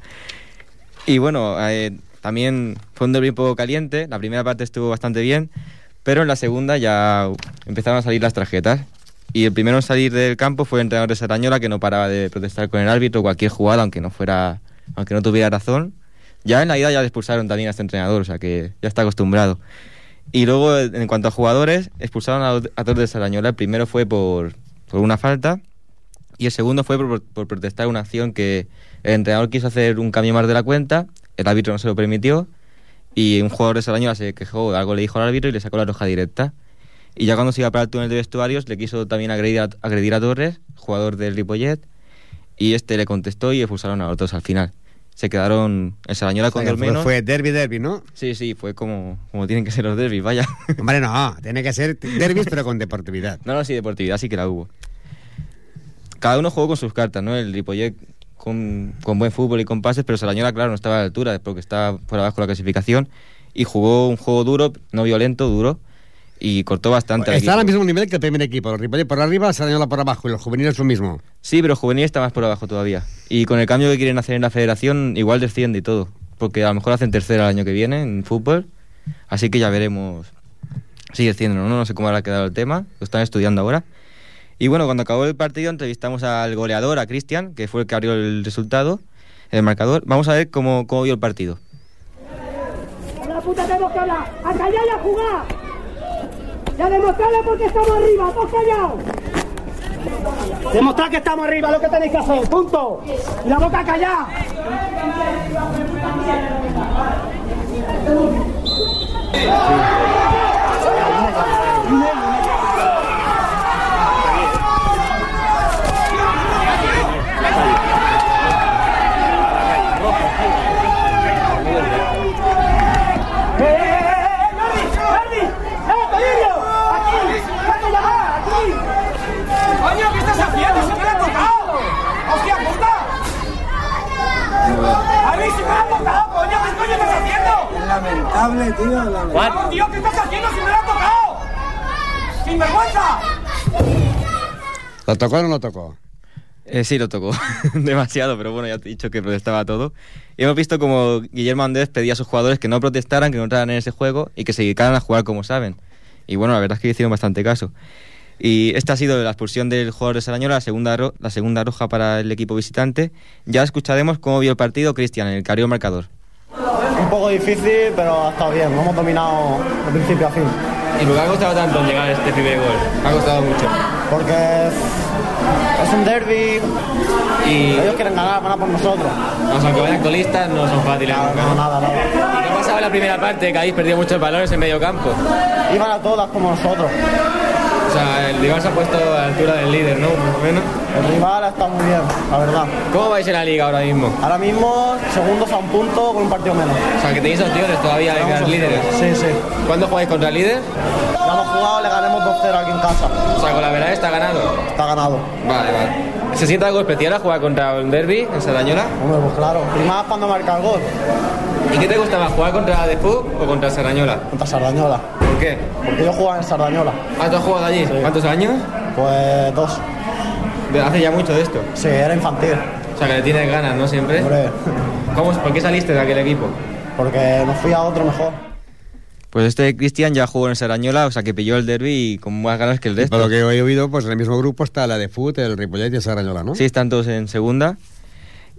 Speaker 7: Y bueno, eh, también fue un derbi un poco caliente. La primera parte estuvo bastante bien, pero en la segunda ya empezaron a salir las tarjetas. Y el primero en salir del campo fue el entrenador de Sarañola, que no paraba de protestar con el árbitro cualquier jugada, aunque no fuera, aunque no tuviera razón. Ya en la ida ya le expulsaron también a este entrenador, o sea que ya está acostumbrado. Y luego, en cuanto a jugadores, expulsaron a, dos- a todos de Sarañola. El primero fue por, por una falta y el segundo fue por, por protestar una acción que el entrenador quiso hacer un cambio más de la cuenta, el árbitro no se lo permitió y un jugador de Sarañola se quejó, algo le dijo al árbitro y le sacó la roja directa. Y ya cuando se iba para el túnel de vestuarios le quiso también agredir a, agredir a Torres, jugador del Ripollet, y este le contestó y expulsaron a los dos al final. se quedaron en Sarañola con
Speaker 1: O sea,
Speaker 7: dos
Speaker 1: que fue-
Speaker 7: menos.
Speaker 1: Fue derby, derby, ¿no?
Speaker 7: Sí, sí, fue como, como tienen que ser los derbis, vaya.
Speaker 1: Hombre, no, tiene que ser derbis, pero con deportividad.
Speaker 7: No, no, sí, deportividad sí que la hubo. Cada uno jugó con sus cartas, ¿no? El Ripollet con, con buen fútbol y con pases, pero Sarañola, claro, no estaba a la altura porque estaba por abajo de la clasificación y jugó un juego duro, no violento, duro, y cortó bastante
Speaker 1: Está al mismo nivel que el primer equipo. Ripollet por arriba, Sarañola por abajo y los juveniles lo mismo.
Speaker 7: Sí, pero juvenil está más por abajo todavía. Y con el cambio que quieren hacer en la federación, igual desciende y todo. Porque a lo mejor hacen tercera el año que viene en fútbol. Así que ya veremos si descienden o no. No sé cómo habrá quedado el tema. Lo están estudiando ahora. Y bueno, cuando acabó el partido entrevistamos al goleador, a Cristian, que fue el que abrió el resultado, el marcador. Vamos a ver cómo, cómo vio el partido.
Speaker 8: ¡La puta tenemos que hablar! ¡A callar y a jugar! ¡Y a demostrarle porque estamos arriba! ¡Todos callados! Demostrar que estamos arriba, lo que tenéis que hacer, punto. Y la boca callada. ¡Eh, eh, eh, Jordi! ¡Jordi! ¡Eh, Delirio! ¡Aquí! ¡Vete llamar! ¡Aquí! ¡Coño, qué estás haciendo! ¡Se me ha tocado! ¡Hostia puta! ¡A mí se me ha tocado, coño! ¿Qué coño estás haciendo?
Speaker 9: Lamentable, tío. Lamentable.
Speaker 8: ¡Vamos, tío! ¿Qué estás haciendo si me lo ha tocado? ¡Sin vergüenza!
Speaker 1: ¿Lo tocó o no lo tocó?
Speaker 7: Eh, sí, lo tocó. Demasiado, pero bueno, ya te he dicho que protestaba todo. Y hemos visto como Guillermo Andrés pedía a sus jugadores que no protestaran, que no entraran en ese juego y que se dedicaran a jugar como saben. Y bueno, la verdad es que hicieron bastante caso. Y esta ha sido la expulsión del jugador de Sarañola, la segunda, ro- la segunda roja para el equipo visitante. Ya escucharemos cómo vio el partido Cristian en el carrio marcador.
Speaker 10: Un poco difícil, pero ha estado bien. Lo hemos dominado de principio a fin.
Speaker 11: ¿Y por qué ha costado tanto llegar a este primer gol? Ha costado mucho.
Speaker 10: Porque es un derby
Speaker 11: Y
Speaker 10: ellos quieren ganar, van a por nosotros.
Speaker 11: o sea, aunque vayan colistas, no son fáciles.
Speaker 10: No,
Speaker 11: nunca.
Speaker 10: no, nada, nada.
Speaker 11: ¿Y qué ha pasado en la primera parte? Que habéis perdido muchos balones en medio campo.
Speaker 10: Iban a todas como nosotros.
Speaker 11: O sea, el rival se ha puesto a la altura del líder, ¿no? Más o menos.
Speaker 10: El rival está muy bien, la verdad.
Speaker 11: ¿Cómo vais en la liga ahora mismo?
Speaker 10: Ahora mismo, segundos a un punto con un partido menos.
Speaker 11: O sea, que tenéis opciones todavía de quedar líderes.
Speaker 10: Sí, sí.
Speaker 11: ¿Cuándo jugáis contra el líder?
Speaker 10: Ya hemos jugado, le ganemos 2-0 aquí en casa.
Speaker 11: O sea, con la verdad está ganado.
Speaker 10: Está ganado.
Speaker 11: Vale, vale. ¿Se siente algo especial a jugar contra un derby en Sarañola?
Speaker 10: Hombre, pues claro. Y más cuando marca el gol.
Speaker 11: ¿Y qué te gusta más, jugar contra Fug o contra Sarañola?
Speaker 10: Contra Sardañola.
Speaker 11: ¿Por qué?
Speaker 10: Porque yo jugaba en Sardañola.
Speaker 11: Ah, ¿tú has jugado allí? ¿Cuántos años?
Speaker 10: Pues dos.
Speaker 11: Hace ya mucho de esto.
Speaker 10: Sí, era infantil.
Speaker 11: O sea, que le tienes ganas, ¿no? Siempre.
Speaker 10: Hombre,
Speaker 11: ¿Cómo, ¿Por qué saliste de aquel equipo?
Speaker 10: porque me fui a otro mejor.
Speaker 7: Pues este Cristian ya jugó en Sarañola, o sea que pilló el derby y con más ganas que el resto.
Speaker 1: Por lo que he oído, pues en el mismo grupo está la de Foot, el Ripollet y el Sarañola, ¿no?
Speaker 7: Sí, están todos en segunda.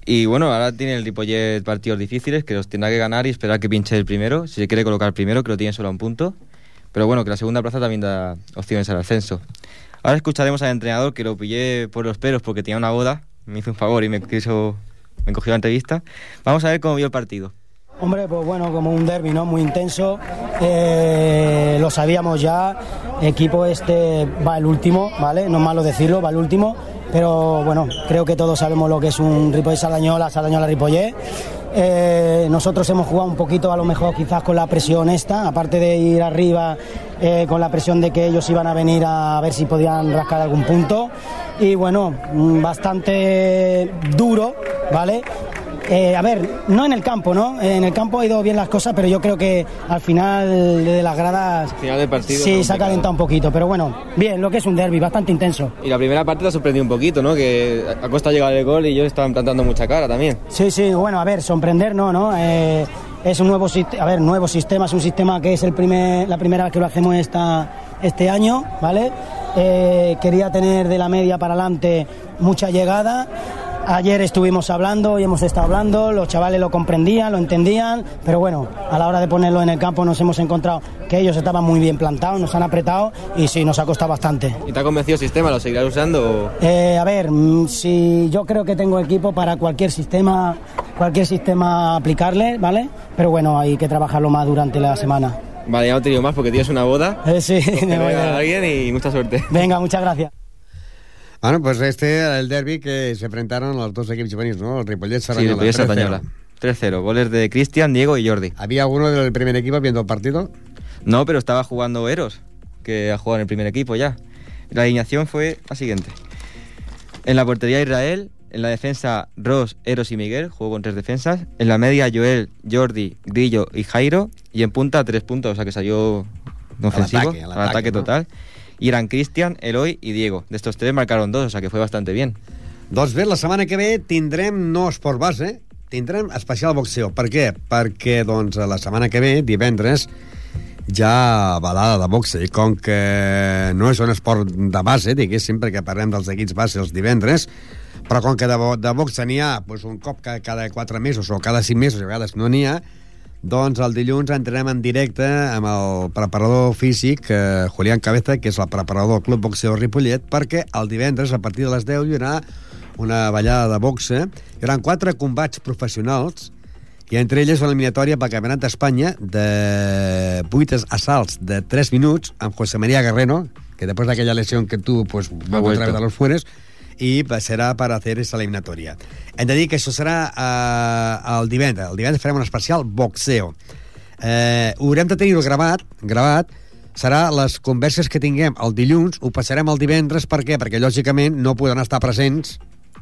Speaker 7: Y bueno, ahora tiene el Ripollet partidos difíciles que los tendrá que ganar y esperar que pinche el primero. Si se quiere colocar primero, que lo tiene solo a un punto. Pero bueno, que la segunda plaza también da opciones al ascenso. Ahora escucharemos al entrenador que lo pillé por los pelos porque tenía una boda. Me hizo un favor y me quiso me cogió la entrevista. Vamos a ver cómo vio el partido.
Speaker 9: Hombre, pues bueno, como un derby, ¿no? Muy intenso. Eh, lo sabíamos ya. Equipo este va el último, ¿vale? No es malo decirlo, va el último. Pero bueno, creo que todos sabemos lo que es un Ripollet Sardañola, Sardañola Ripollet. Eh, nosotros hemos jugado un poquito a lo mejor quizás con la presión esta, aparte de ir arriba eh, con la presión de que ellos iban a venir a ver si podían rascar algún punto. Y bueno, mm, bastante duro, ¿vale? Eh, a ver, no en el campo, ¿no? En el campo ha ido bien las cosas, pero yo creo que al final de las gradas
Speaker 7: Final del partido.
Speaker 9: sí se ha calentado un poquito, pero bueno, bien, lo que es un derby, bastante intenso.
Speaker 7: Y la primera parte te ha sorprendido un poquito, ¿no? Que a Costa llegar el gol y ellos estaban plantando mucha cara también.
Speaker 9: Sí, sí, bueno, a ver, sorprender no, ¿no? Eh, es un nuevo sistema, a ver, nuevo sistema, es un sistema que es el primer, la primera vez que lo hacemos esta, este año, ¿vale? Eh, quería tener de la media para adelante mucha llegada. Ayer estuvimos hablando y hemos estado hablando, los chavales lo comprendían, lo entendían, pero bueno, a la hora de ponerlo en el campo nos hemos encontrado que ellos estaban muy bien plantados, nos han apretado y sí, nos ha costado bastante.
Speaker 7: ¿Y te ha convencido el sistema? ¿Lo seguirás usando? o-
Speaker 9: Eh, a ver, mm, si yo creo que tengo equipo para cualquier sistema, cualquier sistema aplicarle, ¿vale? Pero bueno, hay que trabajarlo más durante la semana.
Speaker 7: Vale, ya no te digo más porque tienes una boda.
Speaker 9: Eh, sí, me voy a
Speaker 7: alguien y mucha suerte.
Speaker 9: Venga, muchas gracias.
Speaker 1: Bueno, pues este era el derby que se enfrentaron los dos equipos juveniles, ¿no? El Ripollet
Speaker 7: Sí,
Speaker 1: Sarañola.
Speaker 7: Ripollet
Speaker 1: 3-0.
Speaker 7: Sardañola. 3-0. Goles de Cristian, Diego y Jordi.
Speaker 1: ¿Había alguno del primer equipo viendo el partido?
Speaker 7: No, pero estaba jugando Eros, que ha jugado en el primer equipo ya. La alineación fue la siguiente. En la portería Israel, en la defensa Ross, Eros y Miguel, jugó con tres defensas. En la media Joel, Jordi, Grillo y Jairo. Y en punta tres puntos, o sea que salió ofensivo,
Speaker 1: ataque, al
Speaker 7: al
Speaker 1: ataque,
Speaker 7: ataque
Speaker 1: ¿no?
Speaker 7: total. Y eran Cristian, Eloy y Diego. De estos tres marcaron dos, o sea que fue bastante bien.
Speaker 1: Doncs bé, la setmana que ve tindrem no esport base, tindrem especial boxeo. Per què? Perquè doncs, la setmana que ve, divendres, ja balada de boxe. I com que no és un esport de base, diguéssim, perquè parlem dels equips base els divendres, però com que de, bo- de boxe n'hi ha doncs, un cop cada, cada 4 mesos o cada 5 mesos, a vegades no n'hi ha, doncs el dilluns entrenem en directe amb el preparador físic eh, Julián Cabeza, que és el preparador del Club Boxeo Ripollet, perquè el divendres, a partir de les 10, hi haurà una ballada de boxe. Hi haurà quatre combats professionals i entre elles una eliminatòria pel Campionat d'Espanya de 8 assalts de 3 minuts amb José María Guerrero, que després d'aquella lesió que tu pues, va
Speaker 7: vuelto.
Speaker 1: otra vez a los fueres, i serà per fer esa eliminatòria. Hem de dir que això serà eh, el divendres. El divendres farem un especial boxeo. Eh, haurem de tenir-ho gravat, gravat, serà les converses que tinguem el dilluns, ho passarem el divendres, per què? Perquè, lògicament, no poden estar presents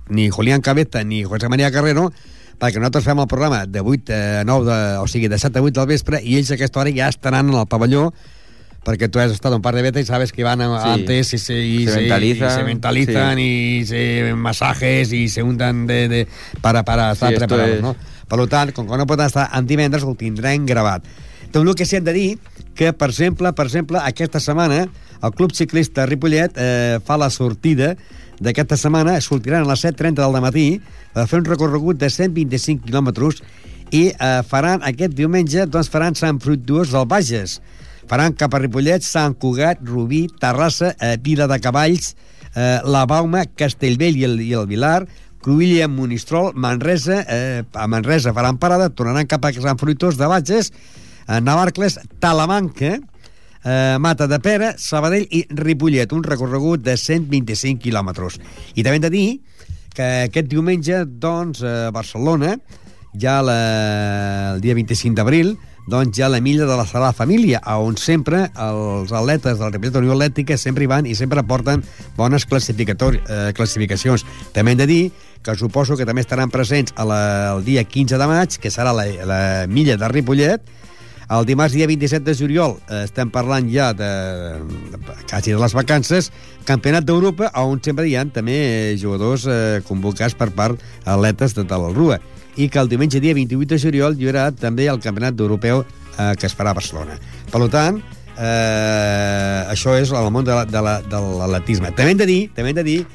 Speaker 1: ni Julián Cabeza ni José María Carrero, perquè nosaltres fem el programa de 8 a 9, de, o sigui, de 7 a 8 del vespre, i ells a aquesta hora ja estaran en el pavelló, perquè tu has estat un par de veces y sabes que van a-
Speaker 7: Sí.
Speaker 1: antes y se, y
Speaker 7: Se
Speaker 1: se-
Speaker 7: mentalizan,
Speaker 1: y se mentalizan
Speaker 7: sí.
Speaker 1: y se masajes y se untan de, de, para, para estar
Speaker 7: Sí,
Speaker 1: preparados,
Speaker 7: es-
Speaker 1: no? Per tant, com que no poden estar en divendres, ho tindrem gravat. Tot el que sí hem de dir que, per exemple, per exemple, aquesta setmana el Club Ciclista Ripollet eh, fa la sortida d'aquesta setmana, sortiran a les 7.30 del matí a fer un recorregut de 125 quilòmetres i eh, faran aquest diumenge, doncs faran Sant Fructuós del Bages. Faran cap a Ripollet, Sant Cugat, Rubí, Terrassa, eh, Vila de Cavalls, eh, La Bauma, Castellvell i el, i el Vilar, Cruïlla, Monistrol, Manresa, eh, a Manresa faran parada, tornaran cap a Sant Fruitós de Bages, a Navarcles, Talamanca, eh, Mata de Pera, Sabadell i Ripollet, un recorregut de 125 quilòmetres. I també hem de dir que aquest diumenge, doncs, a Barcelona, ja la, el dia 25 d'abril, doncs ja la milla de la Sagrada Família, on sempre els atletes de la Ripollet Unió Atlètica sempre hi van i sempre porten bones eh, classificacions. També hem de dir que suposo que també estaran presents a la, el dia 15 de maig, que serà la, la milla de Ripollet, el dimarts, dia 27 de juliol, eh, estem parlant ja de, de quasi de les vacances, Campionat d'Europa, on sempre hi ha també jugadors eh, convocats per part atletes de tal Rua. I que el diumenge, dia 28 de juliol, hi haurà també el Campionat d'Europeu eh, que es farà a Barcelona. Per tant, eh, això és el món de la- de la- de l'atletisme. També hem de dir, també hem de dir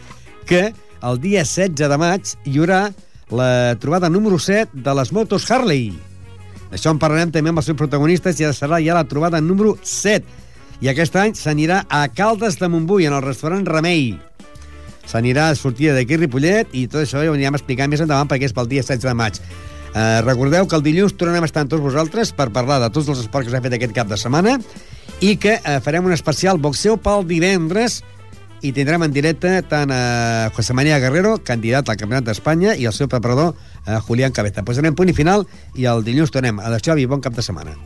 Speaker 1: que el dia 16 de maig hi haurà la trobada número 7 de les motos Harley. D'això en parlarem també amb els seus protagonistes i serà ja la trobada número 7. I aquest any s'anirà a Caldes de Montbui, en el restaurant Remei. S'anirà a sortida d'aquí a Ripollet i tot això ja ho anirem explicant més endavant perquè és pel dia 16 de maig. Eh, recordeu que el dilluns tornarem a estar amb tots vosaltres per parlar de tots els esports que s'ha fet aquest cap de setmana i que eh, farem un especial boxeo pel divendres i tindrem en directe tant a José María Guerrero, candidat al Campionat d'Espanya, i el seu preparador, eh, Julián Cabeza. Posarem punt i final i el dilluns tornem. Adéu, Xavi, bon cap de setmana.